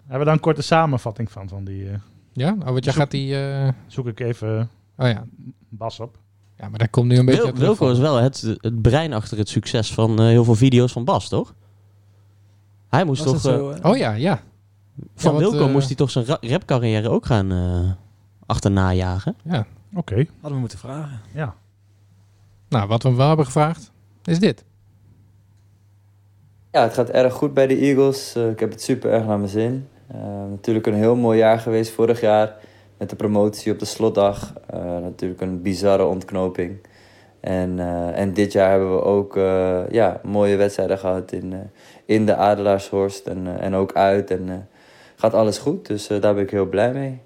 Hebben we daar een korte samenvatting van? van die, eh, Ja? Oh, want jij gaat die... eh, zoek ik even Oh ja. Bas op. Ja, maar daar komt nu een beetje... Wil, Wilco van. is wel het, het brein achter het succes van eh, heel veel video's van Bas, toch? Hij moest was toch... dat eh, zo, eh? Oh ja, ja. van Ja, wat, Wilco eh, moest hij toch zijn ra- rapcarrière ook gaan eh achterna jagen? Ja. Oké, hadden we moeten vragen. ja. Nou, wat we wel hebben gevraagd, is dit. Ja, het gaat erg goed bij de Eagles. Eh, ik heb het super erg naar mijn zin. Eh, natuurlijk een heel mooi jaar geweest vorig jaar. Met de promotie op de slotdag. Eh, natuurlijk een bizarre ontknoping. En, en dit jaar hebben we ook ja, mooie wedstrijden gehad in, in de Adelaarshorst. En, en ook uit. En gaat alles goed. Dus daar ben ik heel blij mee.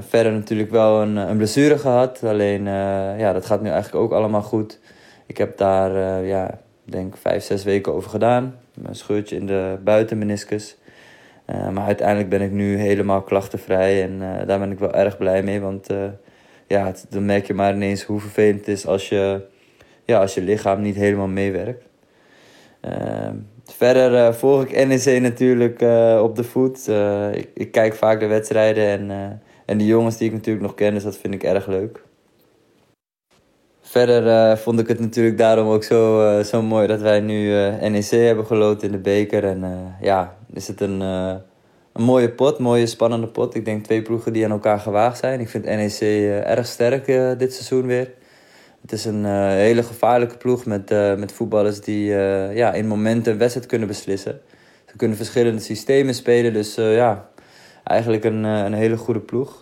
Verder natuurlijk wel een, een blessure gehad. Alleen ja, dat gaat nu eigenlijk ook allemaal goed. Ik heb daar ja, denk vijf, zes weken over gedaan. Een scheurtje in de buitenmeniscus. Eh, maar uiteindelijk ben ik nu helemaal klachtenvrij. En eh, daar ben ik wel erg blij mee. Want eh, ja, dan merk je maar ineens hoe vervelend het is als je, ja, als je lichaam niet helemaal meewerkt. Eh, verder volg ik NEC natuurlijk op de voet. Ik, ik kijk vaak de wedstrijden en, en de jongens die ik natuurlijk nog ken. Dus dat vind ik erg leuk. Verder eh, vond ik het natuurlijk daarom ook zo, eh, zo mooi dat wij nu eh, NEC hebben geloot in de beker. En ja, is het een, een mooie pot, mooie spannende pot. Ik denk twee ploegen die aan elkaar gewaagd zijn. Ik vind NEC erg sterk dit seizoen weer. Het is een hele gevaarlijke ploeg met, met voetballers die ja, in momenten een wedstrijd kunnen beslissen. Ze kunnen verschillende systemen spelen, dus ja, eigenlijk een, een hele goede ploeg.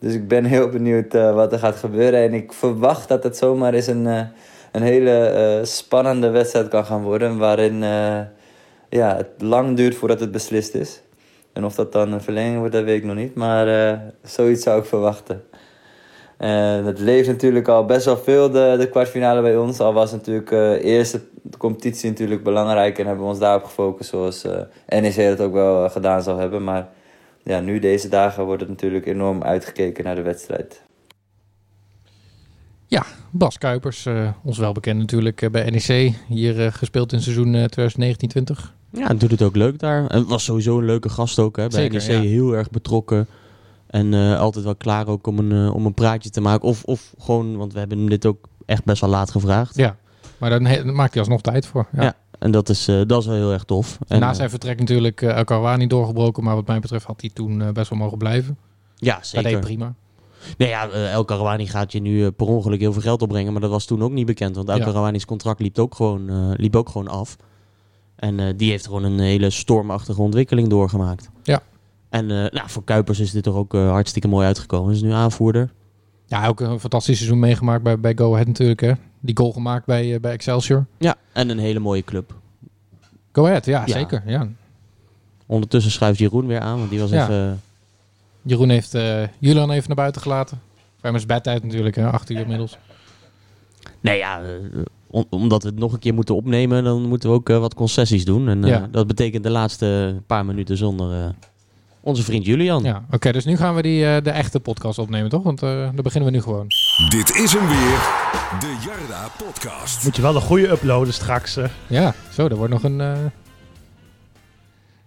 Dus ik ben heel benieuwd eh, wat er gaat gebeuren. En ik verwacht dat het zomaar eens een, eh, een hele eh, spannende wedstrijd kan gaan worden. Waarin ja, het lang duurt voordat het beslist is. En of dat dan een verlenging wordt, dat weet ik nog niet. Maar zoiets zou ik verwachten. En het leeft natuurlijk al best wel veel, de, de kwartfinale bij ons. Al was natuurlijk eh eerste competitie natuurlijk belangrijk en hebben we ons daarop gefocust. Zoals eh NEC dat ook wel gedaan zou hebben. Maar ja, nu deze dagen wordt het natuurlijk enorm uitgekeken naar de wedstrijd. Bas Kuipers, eh, ons wel bekend natuurlijk eh, bij NEC. Hier eh, gespeeld in seizoen eh, 2019-20. Ja, doet het ook leuk daar. En was sowieso een leuke gast ook. Hè. Bij Zeker, NEC ja. heel erg betrokken. En eh, altijd wel klaar ook om een, om een praatje te maken. Of, of gewoon, want we hebben hem dit ook echt best wel laat gevraagd. Ja, maar dan maakt hij alsnog tijd voor. Ja. Ja. En dat is, eh, dat is wel heel erg tof. En, Na eh, zijn vertrek natuurlijk uh, El doorgebroken. Maar wat mij betreft had hij toen eh, best wel mogen blijven. ja, Dat zeker. deed prima. Nee, ja, eh, El Karouani gaat je nu eh, per ongeluk heel veel geld opbrengen. Maar dat was toen ook niet bekend. Want El Ja. Contract liep ook, gewoon, eh, liep ook gewoon af. En eh, die heeft gewoon een hele stormachtige ontwikkeling doorgemaakt. Ja. En eh, nou, voor Kuipers is dit toch ook eh, hartstikke mooi uitgekomen. Hij is nu aanvoerder. Ja, ook een fantastisch seizoen meegemaakt bij, bij Go Ahead natuurlijk. Hè. Die goal gemaakt bij, eh, bij Excelsior. Ja, en een hele mooie club. Go Ahead, ja, Ja. zeker. Ja. Ondertussen schuift Jeroen weer aan, want die was Ja. even... Jeroen heeft eh Julian even naar buiten gelaten. Voor hem is bedtijd natuurlijk, hè. acht uur inmiddels. Nee ja, eh, om- omdat we het nog een keer moeten opnemen, dan moeten we ook eh, wat concessies doen. En eh, Ja. dat betekent de laatste paar minuten zonder eh, onze vriend Julian. Ja, oké, dus nu gaan we die, eh, de echte podcast opnemen, toch? Want eh daar beginnen we nu gewoon. Dit is hem weer, de Jarda Podcast. Moet je wel een goede uploaden straks. eh. Ja, zo, er wordt nog een... eh,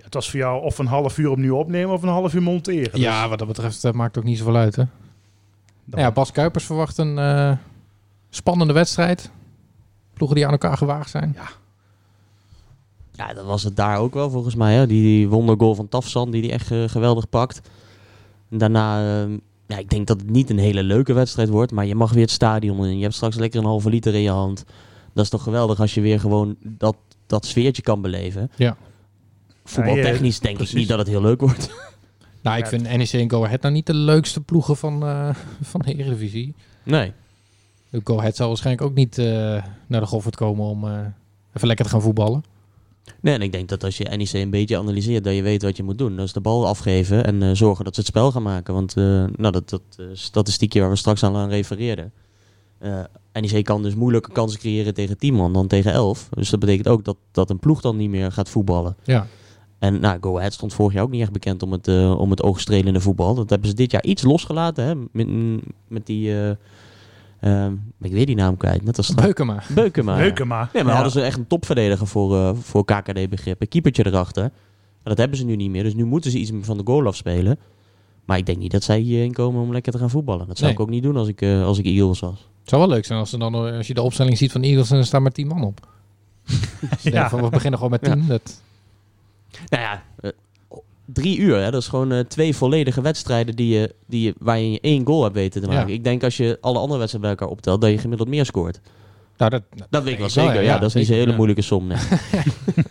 Het was voor jou of een half uur opnieuw opnemen of een half uur monteren. Ja, wat dat betreft maakt ook niet zoveel uit, hè? Dus, Ja, Bas Kuipers verwacht een eh, spannende wedstrijd. Ploegen die aan elkaar gewaagd zijn. Ja, dat was het daar ook wel volgens mij. Hè? Die, die wondergoal van Tafsan, die die echt eh, geweldig pakt. En daarna, eh, ja, ik denk dat het niet een hele leuke wedstrijd wordt. Maar je mag weer het stadion in. Je hebt straks lekker een halve liter in je hand. Dat is toch geweldig als je weer gewoon dat, dat sfeertje kan beleven. Ja. Voetbaltechnisch denk precies. ik niet dat het heel leuk wordt. Nou, ik Ja, vind NEC en Go Ahead nou niet de leukste ploegen van, eh, van de Eredivisie. Nee. De Go Ahead zal waarschijnlijk ook niet eh, naar de Goffert komen om eh, even lekker te gaan voetballen. Nee, en ik denk dat als je NEC een beetje analyseert, dat je weet wat je moet doen. Dat is de bal afgeven en eh, zorgen dat ze het spel gaan maken. Want eh, nou, dat, dat eh, statistiekje waar we straks aan, aan refereerden. Eh NEC kan dus moeilijke kansen creëren tegen 10 man dan tegen 11. Dus dat betekent ook dat, dat een ploeg dan niet meer gaat voetballen. Ja. En nou, Go Ahead stond vorig jaar ook niet echt bekend om het, om het oogstrelende voetbal. Dat hebben ze dit jaar iets losgelaten. Hè? Met, met die, eh, eh, ik weet die naam kwijt, net als straks. Beukema. Beukema. ja. Maar. Nee, maar Ja. hadden ze echt een topverdediger voor, eh, voor KKD-begrip. Een keepertje erachter. Maar dat hebben ze nu niet meer. Dus nu moeten ze iets van de goal afspelen. Maar ik denk niet dat zij hierheen komen om lekker te gaan voetballen. Dat zou Nee. ik ook niet doen als ik, eh, als ik Eagles was. Het zou wel leuk zijn als, ze dan, eh, als je de opstelling ziet van Eagles en er staan maar 10 man op. Dus denkt van, we beginnen gewoon met 10. Dat, Nou ja, drie uur. Hè? Dat is gewoon eh, twee volledige wedstrijden die je, die je, waar je één goal hebt weten te Ja. maken. Ik denk als je alle andere wedstrijden bij elkaar optelt, dat je gemiddeld meer scoort. nou, dat, Dat weet ik wel zeker. ja, dat is niet zo'n zeker, hele ja. moeilijke som. Nee.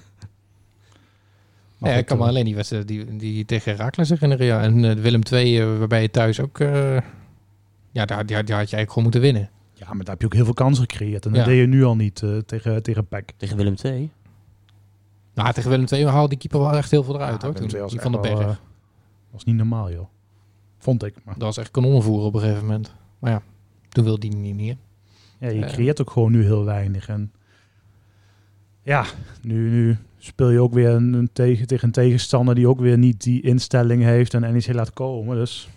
Ja, ik kan me alleen die wedstrijd die, die tegen Herakles herinneren. Ja. En eh, Willem II, eh, waarbij je thuis ook... eh, ja, daar, daar, daar had je eigenlijk gewoon moeten winnen. Ja, maar daar heb je ook heel veel kansen gecreëerd. En dat deed je nu al niet eh, tegen, tegen PEC. Tegen Willem II. Nou, tegen Willem II haalde die keeper wel echt heel veel eruit. Ja, hoor, toen. Die van de Berg. eh, was niet normaal, joh. Vond ik. Maar Dat was echt kanonnenvoer op een gegeven moment. Maar ja, toen wilde die niet meer. ja, je Eh. creëert ook gewoon nu heel weinig. En ja, nu, nu speel je ook weer een, een tegen, tegen een tegenstander die ook weer niet die instelling heeft en NEC laat komen. Dus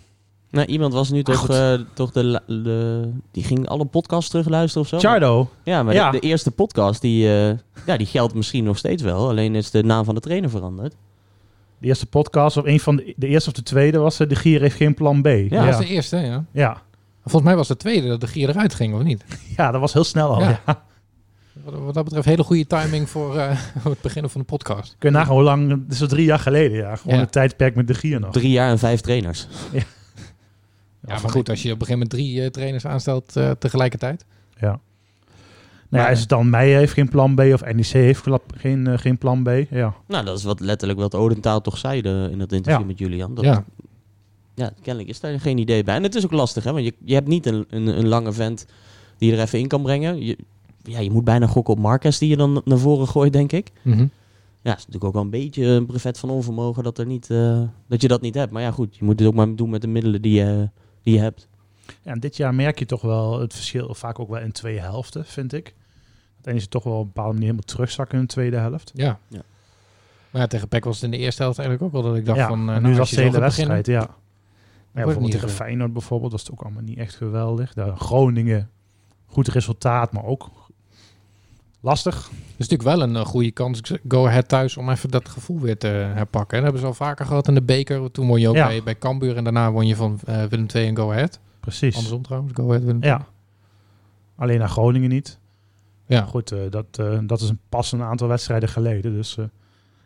Nou, iemand was nu Maar toch, eh, toch de, de... Die ging alle podcasts terugluisteren of zo? Chardo, Ja, maar Ja. De, de eerste podcast, die, eh, ja, die geldt misschien nog steeds wel. Alleen is de naam van de trainer veranderd. de eerste podcast, of een van de, de eerste of de tweede was eh, de Gier heeft geen plan B. Ja, Ja, dat ja. was de eerste, ja. ja. Volgens mij was de tweede dat de gier eruit ging, of niet? dat was heel snel al. Ja. Ja. Wat, wat dat betreft hele goede timing voor eh, het beginnen van de podcast. Kun je nagaan hoe lang, het is al drie jaar geleden. Ja. Gewoon Ja. een tijdperk met de Gier nog. Drie jaar en vijf trainers. Ja, maar goed, als je op een gegeven moment drie eh, trainers aanstelt eh, tegelijkertijd. Ja. Nou Maar- ja, is het dan Meijer heeft geen plan B of NEC heeft geen, eh, geen plan B? Ja. Nou, dat is wat letterlijk wat Odentaal toch zei de- in dat interview Ja. met Julian. Dat, Ja. ja. kennelijk is daar geen idee bij. En het is ook lastig, hè? Want je, je hebt niet een, een, een lange vent die je er even in kan brengen. Je, ja, je moet bijna gokken op Marquez die je dan naar voren gooit, denk ik. Mhm. Ja, het is natuurlijk ook wel een beetje een brevet van onvermogen dat, er niet, eh, dat je dat niet hebt. Maar ja, goed, je moet het ook maar doen met de middelen die je, die je hebt. ja. En dit jaar merk je toch wel het verschil, vaak ook wel in twee helften, vind ik. Dat NEC toch wel op een bepaalde manier helemaal terugzakken in de tweede helft. Ja. Ja. Maar ja, tegen PEC was het in de eerste helft eigenlijk ook wel dat ik dacht ja, van... eh, maar nou, nu was je de hele beginnen- wedstrijd, ja. Ja, wordt bijvoorbeeld tegen. Feyenoord bijvoorbeeld was het ook allemaal niet echt geweldig. Daar Groningen, goed resultaat, maar ook lastig. Het is natuurlijk wel een eh, goede kans, go ahead thuis, om even dat gevoel weer te herpakken. En dat hebben ze al vaker gehad in de beker. Toen won je ook Ja. bij, bij Cambuur en daarna won je van eh, Willem II en go ahead. Precies. Andersom trouwens, go ahead Willem II. Ja. Alleen naar Groningen niet. Ja. Goed, eh, dat, eh, dat is een, pas een aantal wedstrijden geleden. Dus eh,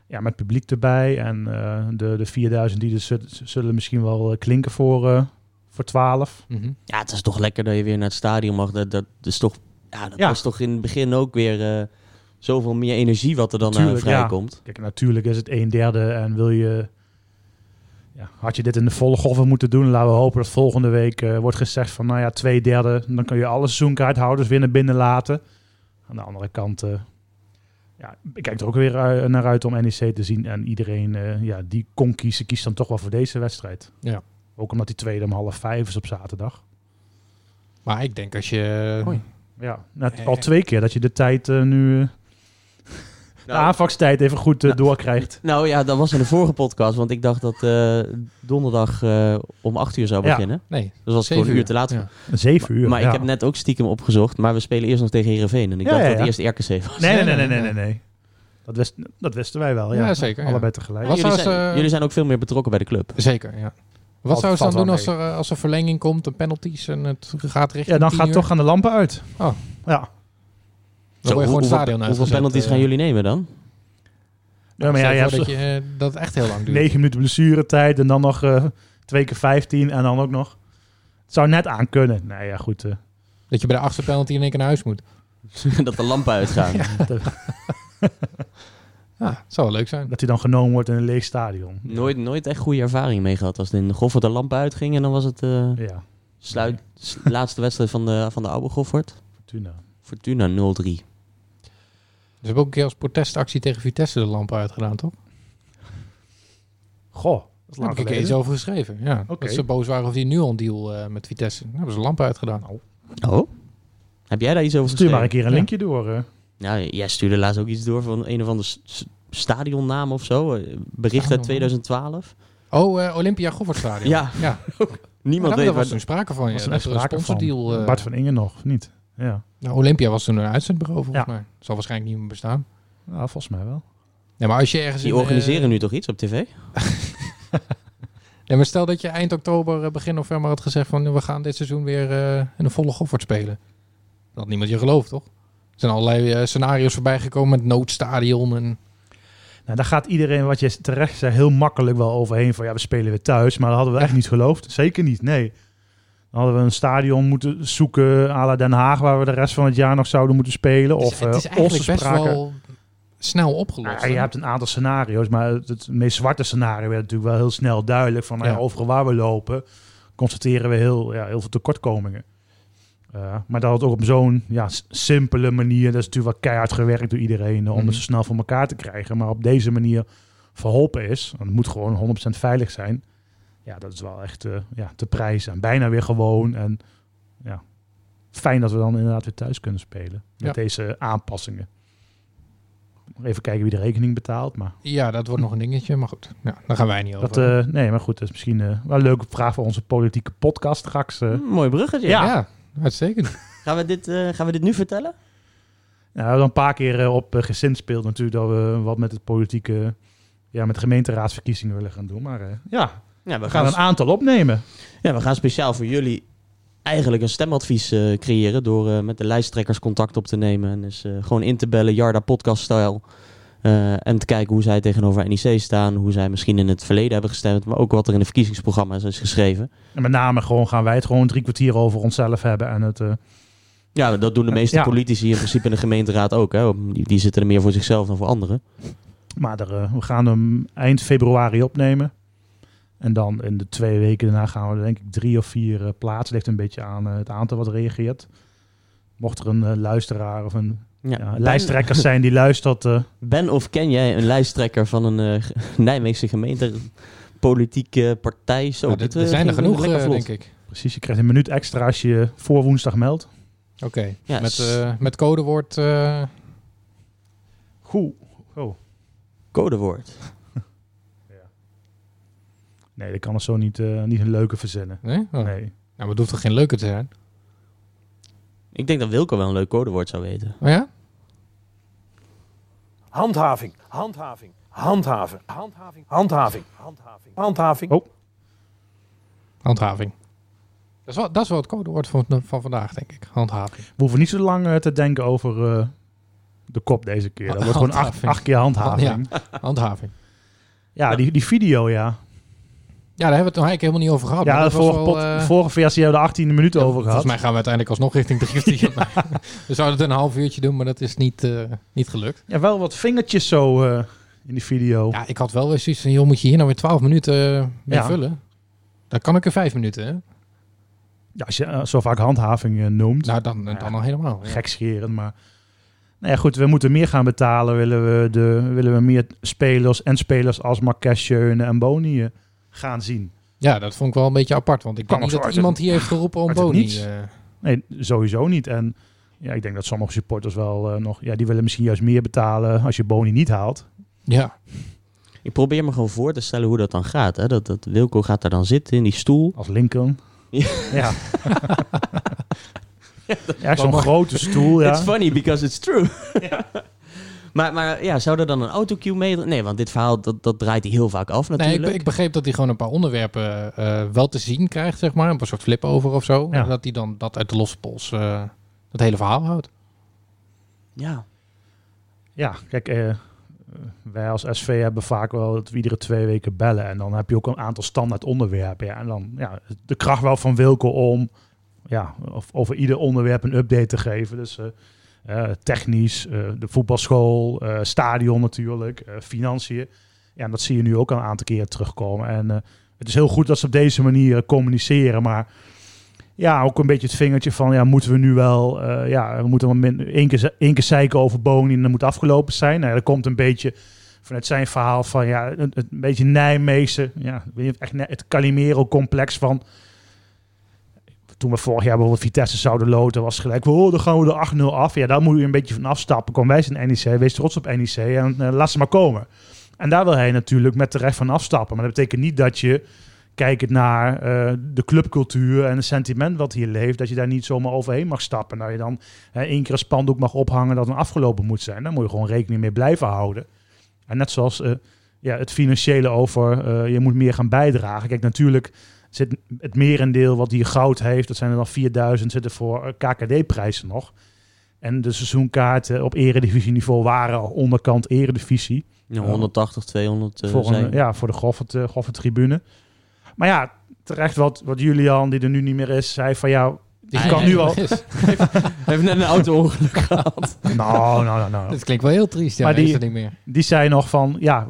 ja, met publiek erbij. En eh, de, de 4000 die er zit- zullen misschien wel eh, klinken voor, eh, voor 12. Mhm. Ja, het is toch lekker dat je weer naar het stadion mag. Dat, dat is toch, ja, dat Ja. was toch in het begin ook weer eh, zoveel meer energie wat er dan eh, Tuurlijk, ja. vrijkomt. Kijk, natuurlijk is het een derde en wil je... Ja, had je dit in de volle golven moeten doen, laten we hopen dat volgende week eh, wordt gezegd van, nou ja, twee derde, dan kun je alle seizoenkaarthouders weer naar binnen laten. Aan de andere kant, eh, ja, ik kijk er ook weer eh, naar uit om NEC te zien. En iedereen eh, ja, die kon kiezen, kiest dan toch wel voor deze wedstrijd. Ja. Ook omdat die tweede om half vijf is op zaterdag. Maar ik denk als je... Ja, nou, het- Eh. al twee keer dat je de tijd eh, nu, eh, de Nou, aanvangstijd even goed eh, doorkrijgt. nou ja, dat was in de vorige podcast. Want ik dacht dat eh, donderdag eh, om acht uur zou Ja. beginnen. Nee, Dus was gewoon een uur te laat. Ja. Zeven uur. Maar ja. ik heb net ook stiekem opgezocht. Maar we spelen eerst nog tegen Heerenveen. En ik Ja, dacht ja, dat eerst RKC was. Nee, nee, nee, Nee, nee, nee, nee. Dat, wist, dat wisten wij wel, ja. Ja, zeker, ja. Allebei tegelijk. Jullie, zijn, jullie zijn ook veel meer betrokken bij de club. Zeker, ja. Wat zou ze dan doen als er, eh, als er verlenging komt, een penalties en het gaat richting Ja, dan 10 gaat uur? toch gaan de lampen uit. Oh. Ja. Dan word je gewoon het hoeveel, penalties eh. gaan jullie nemen dan? Ja, maar ja, dat, je, eh, dat het echt heel lang duurt. 9 minuten blessuretijd en dan nog eh, twee keer 15 en dan ook nog... Het zou net aan kunnen. Nee, ja, goed. eh, Dat je bij de achtste penalty in één keer naar huis moet. dat de lampen uitgaan. Ja, het zou wel leuk zijn. dat hij dan genomen wordt in een leeg stadion. Nooit, nooit echt goede ervaring mee gehad. Als het in de Goffert de lampen uitging en dan was het eh, Ja, sluit, laatste wedstrijd van de, van de oude Goffert. Fortuna. Fortuna 0-3. Ze hebben ook een keer als protestactie tegen Vitesse de lampen uitgedaan, toch? Goh, dat is Daar lang heb ik een iets geleden. over geschreven. Ja, Oké. Dat ze boos waren over die Nuon-deal eh, met Vitesse. Daar hebben ze lampen uitgedaan. Oh? Heb jij daar iets over Stuur maar een geschreven? keer een Ja. linkje door. eh. Nou, jij stuurde laatst ook iets door van een of s- stadionnaam of zo. eh, Bericht uit Stadionnaam? 2012. Oh, eh, Olympia Goffertstadion. Ja. ja. Niemand daar weet was wat... toen sprake van. Ja. was er een sprake van. sponsordeal. eh, Bart van Ingen nog, niet? Ja. nou, Olympia was toen een uitzendbureau volgens Ja. mij. Zal waarschijnlijk niet meer bestaan. ja, volgens mij wel. Ja, maar als je ergens Die in, organiseren nu toch iets op tv? Ja, maar stel dat je eind oktober, begin november had gezegd van we gaan dit seizoen weer eh, in een volle Goffert spelen. Dat had niemand je gelooft, toch? Er zijn allerlei eh, scenario's voorbij gekomen met noodstadion en Nou, daar gaat iedereen, wat je terecht zei, heel makkelijk wel overheen. Van ja, we spelen weer thuis. Maar dat hadden we echt niet geloofd. Zeker niet, nee. Dan hadden we een stadion moeten zoeken à la Den Haag... waar we de rest van het jaar nog zouden moeten spelen. is, Of het is eh, eigenlijk best spraken- wel snel opgelost. Nou, je hebt een aantal scenario's, maar het, het meest zwarte scenario werd natuurlijk wel heel snel duidelijk. Van nou ja, Ja. overal waar we lopen, constateren we heel, ja, heel veel tekortkomingen. Uh, maar dat het ook op zo'n ja, simpele manier, dat is natuurlijk wel keihard gewerkt door iedereen eh, om Mhm. het zo snel voor elkaar te krijgen. Maar op deze manier verholpen is, want het moet gewoon 100% veilig zijn. Ja, dat is wel echt eh, ja, te prijzen. En bijna weer gewoon. En ja, fijn dat we dan inderdaad weer thuis kunnen spelen. Met Ja. deze aanpassingen. Nog Even kijken wie de rekening betaalt. Maar Ja, dat wordt nog een dingetje, maar goed. Ja, daar gaan wij niet over. dat, eh, nee, maar goed, dat is misschien eh, wel een leuke vraag voor onze politieke podcast straks. eh. Mooi bruggetje. Ja. ja. Uitstekend. Gaan, we dit, eh, gaan we dit nu vertellen? Nou, we hebben een paar keer eh, op uh, gezinspeeld natuurlijk dat we wat met het politieke, ja, met de gemeenteraadsverkiezingen willen gaan doen. Maar eh, ja, Ja, we gaan een aantal opnemen. Ja, we gaan speciaal voor jullie eigenlijk een stemadvies eh, creëren door eh, met de lijsttrekkers contact op te nemen en dus eh, gewoon in te bellen, Jarda podcast stijl. Eh, en te kijken hoe zij tegenover NEC staan, hoe zij misschien in het verleden hebben gestemd, maar ook wat er in de verkiezingsprogramma's is geschreven. En met name gewoon gaan wij het gewoon drie kwartier over onszelf hebben en het... eh, Ja, dat doen de meeste Ja. politici in principe in de gemeenteraad ook. Hè. Die, die zitten er meer voor zichzelf dan voor anderen. Maar er, eh, we gaan hem eind februari opnemen. En dan in de twee weken daarna gaan we denk ik drie of vier plaatsen. Ligt een beetje aan het aantal wat reageert. Mocht er een luisteraar of een Ja. ja, Ben- lijsttrekker zijn die luistert... eh, Ben of ken jij een lijsttrekker van een eh, Nijmeegse gemeente politieke partij? Zo, dit, er eh, zijn er genoeg, denk ik. precies, je krijgt een minuut extra als je je voor woensdag meldt. Oké, Ja, met, eh, met codewoord... eh, Goed. Oh. Codewoord. Nee, dat kan er zo niet, eh, niet een leuke verzinnen. nee? Oh. Nee. Nou, maar het hoeft toch geen leuke te zijn? Ik denk dat Wilco wel een leuk codewoord zou weten. Oh ja? Handhaving, handhaving, handhaven, handhaving, handhaving, handhaving, handhaving. Oh. Handhaving. Dat is wel, dat is wel het codewoord van, van vandaag, denk ik. Handhaving. We hoeven niet zo lang eh, te denken over eh, de kop deze keer. Dat wordt gewoon acht, acht keer handhaving. Handhaving. Ja, die, die video, ja. Ja, daar hebben we het nog eigenlijk helemaal niet over gehad. Ja, de vorige, wel, pot- eh, vorige versie hebben we de 18e minuut ja, over gehad. Volgens mij gaan we uiteindelijk alsnog richting kwartier. Maar we zouden het een half uurtje doen, maar dat is niet, eh, niet gelukt. Ja, wel wat vingertjes zo eh, in die video. Ja, ik had wel weer zoiets van, joh, moet je hier nou weer 12 minuten mee Ja. vullen? Dan kan ik er vijf minuten, hè? Ja, als je zo vaak handhaving noemt. Nou, dan, dan Ja. al helemaal. Ja. Gekscherend, maar... Nou ja, goed, we moeten meer gaan betalen. Willen we, de, willen we meer spelers en spelers als Marques, en Boni gaan zien. Ja, dat vond ik wel een beetje apart. Want ik denk niet dat iemand hier heeft geroepen om Boni. eh, Nee, sowieso niet. En ja, ik denk dat sommige supporters wel eh, nog... Ja, die willen misschien juist meer betalen als je Boni niet haalt. ja, Ik probeer me gewoon voor te stellen hoe dat dan gaat. Hè? Dat, dat Wilco gaat daar dan zitten in die stoel. Als Lincoln. Ja. Ja. ja, zo'n grote stoel, ja. It's funny because it's true. Maar, maar ja, zou er dan een autocue mee... Nee, want dit verhaal, dat, dat draait hij heel vaak af Nee, natuurlijk. ik, ik begreep dat hij gewoon een paar onderwerpen eh, wel te zien krijgt, zeg maar. Een soort flip over of zo. Ja. En dat hij dan dat uit de losse pols eh het hele verhaal houdt. Ja. Ja, kijk, eh, eh, wij als SV hebben vaak wel dat we iedere twee weken bellen. En dan heb je ook een aantal standaard onderwerpen. Ja, en dan ja, de kracht wel van Wilco om ja, of, over ieder onderwerp een update te geven. Dus eh, eh, technisch, eh, de voetbalschool, eh, stadion natuurlijk, eh, financiën. Ja, en dat zie je nu ook al een aantal keren terugkomen. En eh, het is heel goed dat ze op deze manier eh, communiceren, maar... Ja, ook een beetje het vingertje van, ja, moeten we nu wel, eh, ja, we moeten min, één, keer, één keer zeiken over Boni en dat moet afgelopen zijn. Nou, dat komt een beetje vanuit zijn verhaal van, ja, een, beetje Nijmeegse, ja, niet, echt het Calimero-complex van, toen we vorig jaar bijvoorbeeld Vitesse zouden loten, was gelijk, oh, dan gaan we er 8-0 af. Ja, daar moet je een beetje van afstappen. Kom, wij zijn NEC, wees trots op NEC en eh, laat ze maar komen. En daar wil hij natuurlijk met terecht van afstappen. Maar dat betekent niet dat je, kijkend naar eh, de clubcultuur en het sentiment wat hier leeft, dat je daar niet zomaar overheen mag stappen. Dat je dan één keer een spandoek mag ophangen dat een afgelopen moet zijn. Daar moet je gewoon rekening mee blijven houden. En net zoals eh, ja, het financiële over, je moet meer gaan bijdragen. Kijk, natuurlijk zit het merendeel wat hier goud heeft, dat zijn er dan 4000, zitten voor eh, KKD-prijzen nog. En de seizoenkaarten op eredivisieniveau waren al onderkant eredivisie. Ja, 180, 200 eh, voor, zijn. ja, voor de Goffert, uh, Goffert-tribune. Maar ja, terecht wat, wat Julian, die er nu niet meer is, zei van ja, Die kan nu al... Heeft net een auto-ongeluk gehad. nou, nou, nou, nou. Dat klinkt wel heel triest, ja. Maar Maar die- is er niet meer. Die zei nog van, ja,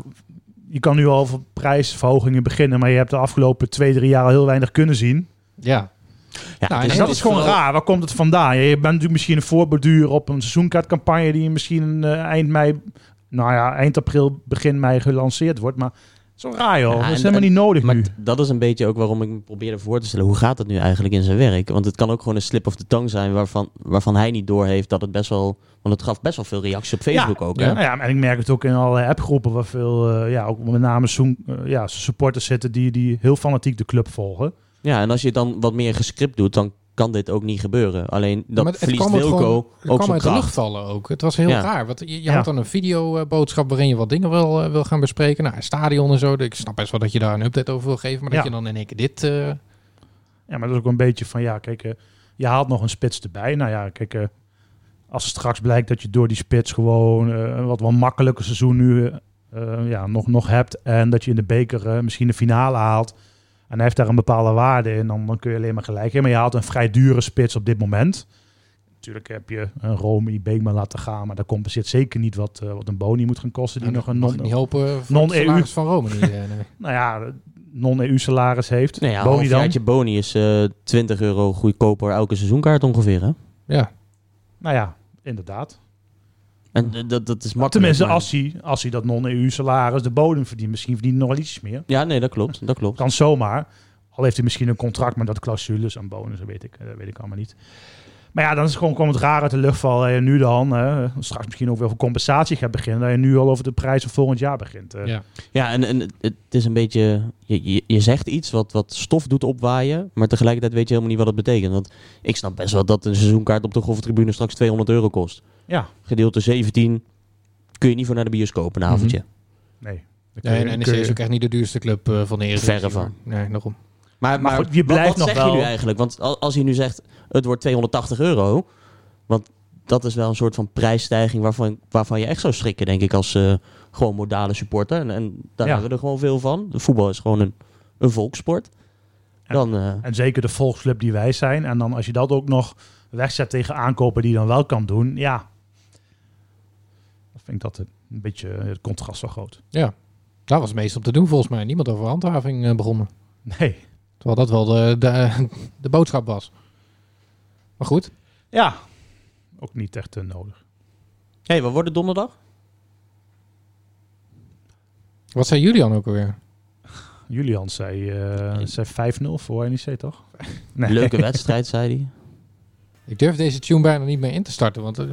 je kan nu al over prijsverhogingen beginnen, maar je hebt de afgelopen twee, drie jaar al heel weinig kunnen zien. Ja. Ja, Nou, Dus en dat is gewoon raar. Waar komt het vandaan? Je bent natuurlijk misschien een voorbeduur op een seizoenkaartcampagne die misschien eh, eind mei, nou ja, eind april, begin mei gelanceerd wordt. Maar zo raar joh. Ja, dat is helemaal niet nodig Maar nu. dat is een beetje ook waarom ik me probeerde voor te stellen. Hoe gaat het nu eigenlijk in zijn werk? Want het kan ook gewoon een slip of the tongue zijn waarvan, waarvan hij niet doorheeft dat het best wel... Want het gaf best wel veel reacties op Facebook ook. Hè? Ja. Ja, en ik merk het ook in alle appgroepen waar veel, eh, ja, ook met name zoen, eh, ja, supporters zitten die, die heel fanatiek de club volgen. Ja, en als je dan wat meer gescript doet, dan kan dit ook niet gebeuren. Alleen dat het verliest Wilco gewoon- Het ook kwam uit de lucht vallen ook. Het was heel Ja. raar. Want je, je Ja. had dan een videoboodschap waarin je wat dingen wil, eh, wil gaan bespreken. Nou, stadion en zo. Ik snap best wel dat je daar een update over wil geven. Maar Ja. dat je dan in één keer dit... eh, Ja, maar dat is ook een beetje van, ja, kijk, eh, je haalt nog een spits erbij. Nou ja, kijk, eh, als het straks blijkt dat je door die spits gewoon eh, een wat wel makkelijker seizoen nu ja, nog, nog hebt. En dat je in de beker eh, misschien de finale haalt. En hij heeft daar een bepaalde waarde in. Dan, dan kun je alleen maar gelijk hebben. Maar je haalt een vrij dure spits op dit moment. Natuurlijk heb je een Romy Beekman laten gaan. Maar dat compenseert zeker niet wat, eh, wat een Boni moet gaan kosten. Die nou, nog een non, niet hopen voor non-EU. van Rome niet. eh, nee. nou ja, non-EU salaris heeft. Nee, ja, Boni een dan. halfjaartje Boni is eh 20 euro goedkoper elke seizoenkaart ongeveer. Hè? Ja. Nou ja, inderdaad. En dat, dat is makkelijk. Tenminste, maar- als hij, als hij dat non-EU salaris de bodem verdient. Misschien verdient hij nog wel iets meer. Ja, nee, dat klopt. Dat klopt. Kan zomaar. Al heeft hij misschien een contract met dat clausules en bonus, dat weet ik, dat weet ik allemaal niet. Maar ja, dan is het gewoon komt het raar uit de lucht vallen. Dat je nu dan, hè, straks misschien ook weer over compensatie gaat beginnen. Dat je nu al over de prijs van volgend jaar begint. eh. ja. Ja, en, en het- is een beetje... Je, je, je zegt iets wat, wat stof doet opwaaien, maar tegelijkertijd weet je helemaal niet wat het betekent. Want ik snap best wel dat een seizoenkaart op de Goffertribune straks 200 euro kost. Ja, Gedeelte 17 kun je niet voor naar de bioscoop een avondje. nee. Dan Ja, kun je- en NEC is ook echt niet de duurste club eh, van de Eredivisie. Verre van. Nee, daarom. Maar, maar, goed, je blijft wat, nog zeg je wel- nu eigenlijk? Want al- als je nu zegt, het wordt 280 euro, want dat is wel een soort van prijsstijging waarvan, waarvan je echt zou schrikken, denk ik, als eh, gewoon modale supporter. En, en daar Ja. hebben we er gewoon veel van. De voetbal is gewoon een, een volkssport. En- Dan, eh, En zeker de volksclub die wij zijn. En dan als je dat ook nog wegzet tegen aankopen die je dan wel kan doen. Ja, dan vind ik dat een beetje het contrast wel groot. Ja. Daar was het meest op te doen volgens mij. Niemand over handhaving eh, begonnen. Nee. Terwijl dat wel de, de, de boodschap was. Maar goed. Ja, ook niet echt eh, nodig. hey, wat wordt het donderdag? Wat zei Julian ook alweer? Julian zei, eh zei 5-0 voor NEC, toch? Nee. Leuke wedstrijd, zei hij. Ik durf deze tune bijna niet meer in te starten. Want eh,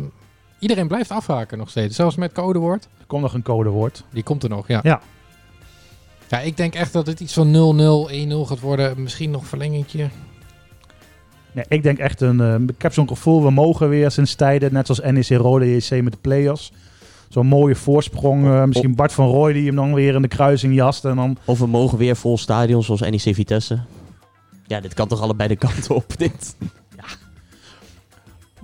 iedereen blijft afhaken nog steeds. Zelfs met codewoord. Er komt nog een codewoord. Die komt er nog, ja. Ja. Ja, ik denk echt dat het iets van 0-0, 1-0 gaat worden. Misschien nog verlengingje. Nee, ik denk echt een... eh, ik heb zo'n gevoel, we mogen weer sinds tijden, net zoals NEC Rode JC met de play-offs. zo'n mooie voorsprong. eh, misschien Bart van Rooij die hem dan weer in de kruising jast. En dan, Of we mogen weer vol stadion zoals NEC Vitesse. Ja, dit kan toch allebei de kanten op, dit. Ja.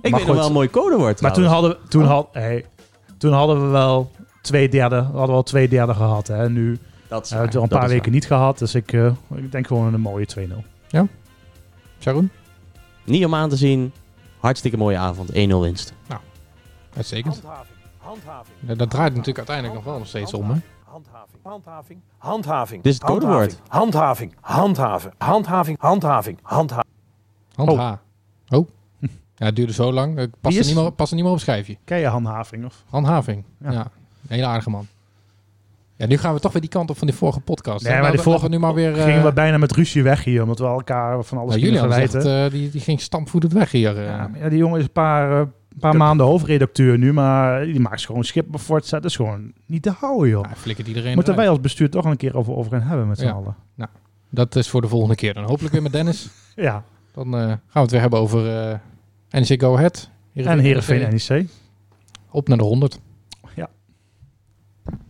Ik weet goed. nog wel een mooi codewoord maar toen hadden, toen, had, hey, toen hadden we wel twee derde, hadden we al twee derde gehad. Hè. Nu Dat is hebben we het al een paar weken waar. niet gehad. Dus ik, eh, ik denk gewoon een mooie 2-0. Sharon? Niet om aan te zien. Hartstikke mooie avond. 1-0 winst. Uitstekend. Handhaving. Handhaving. Ja, dat draait natuurlijk uiteindelijk nog wel nog steeds om, hè? Handhaving. Handhaving. Handhaving. Dit is het codewoord. Handhaving. Handhaven. Handhaving. Handhaving. Handhaving. Handha. Oh. Ja, het duurde zo lang. Ik pas er, niet meer, pas er niet meer op het schijfje. Ken je handhaving? Of? Handhaving. Ja. Ja. Een hele aardige man. Ja, nu gaan we toch weer die kant op van die vorige podcast. Nee, maar die vorige nu maar weer... eh, gingen we bijna met ruzie weg hier. Omdat we elkaar van alles nou, Julian zegt, eh, die, die ging stampvoetend weg hier. eh. Ja, ja, die jongen is een paar, eh, paar maanden hoofdredacteur nu, maar die maakt gewoon schip voortzet. Dat is gewoon niet te houden, joh. Ja, flikkert iedereen Moeten wij als bestuur toch een keer over, over gaan hebben met z'n Ja. allen. Dat is voor de volgende keer. Dan hopelijk weer met Dennis. Ja, Dan eh, gaan we het weer hebben over eh NEC Go Ahead. en Heerenveen NEC. Op naar de 100.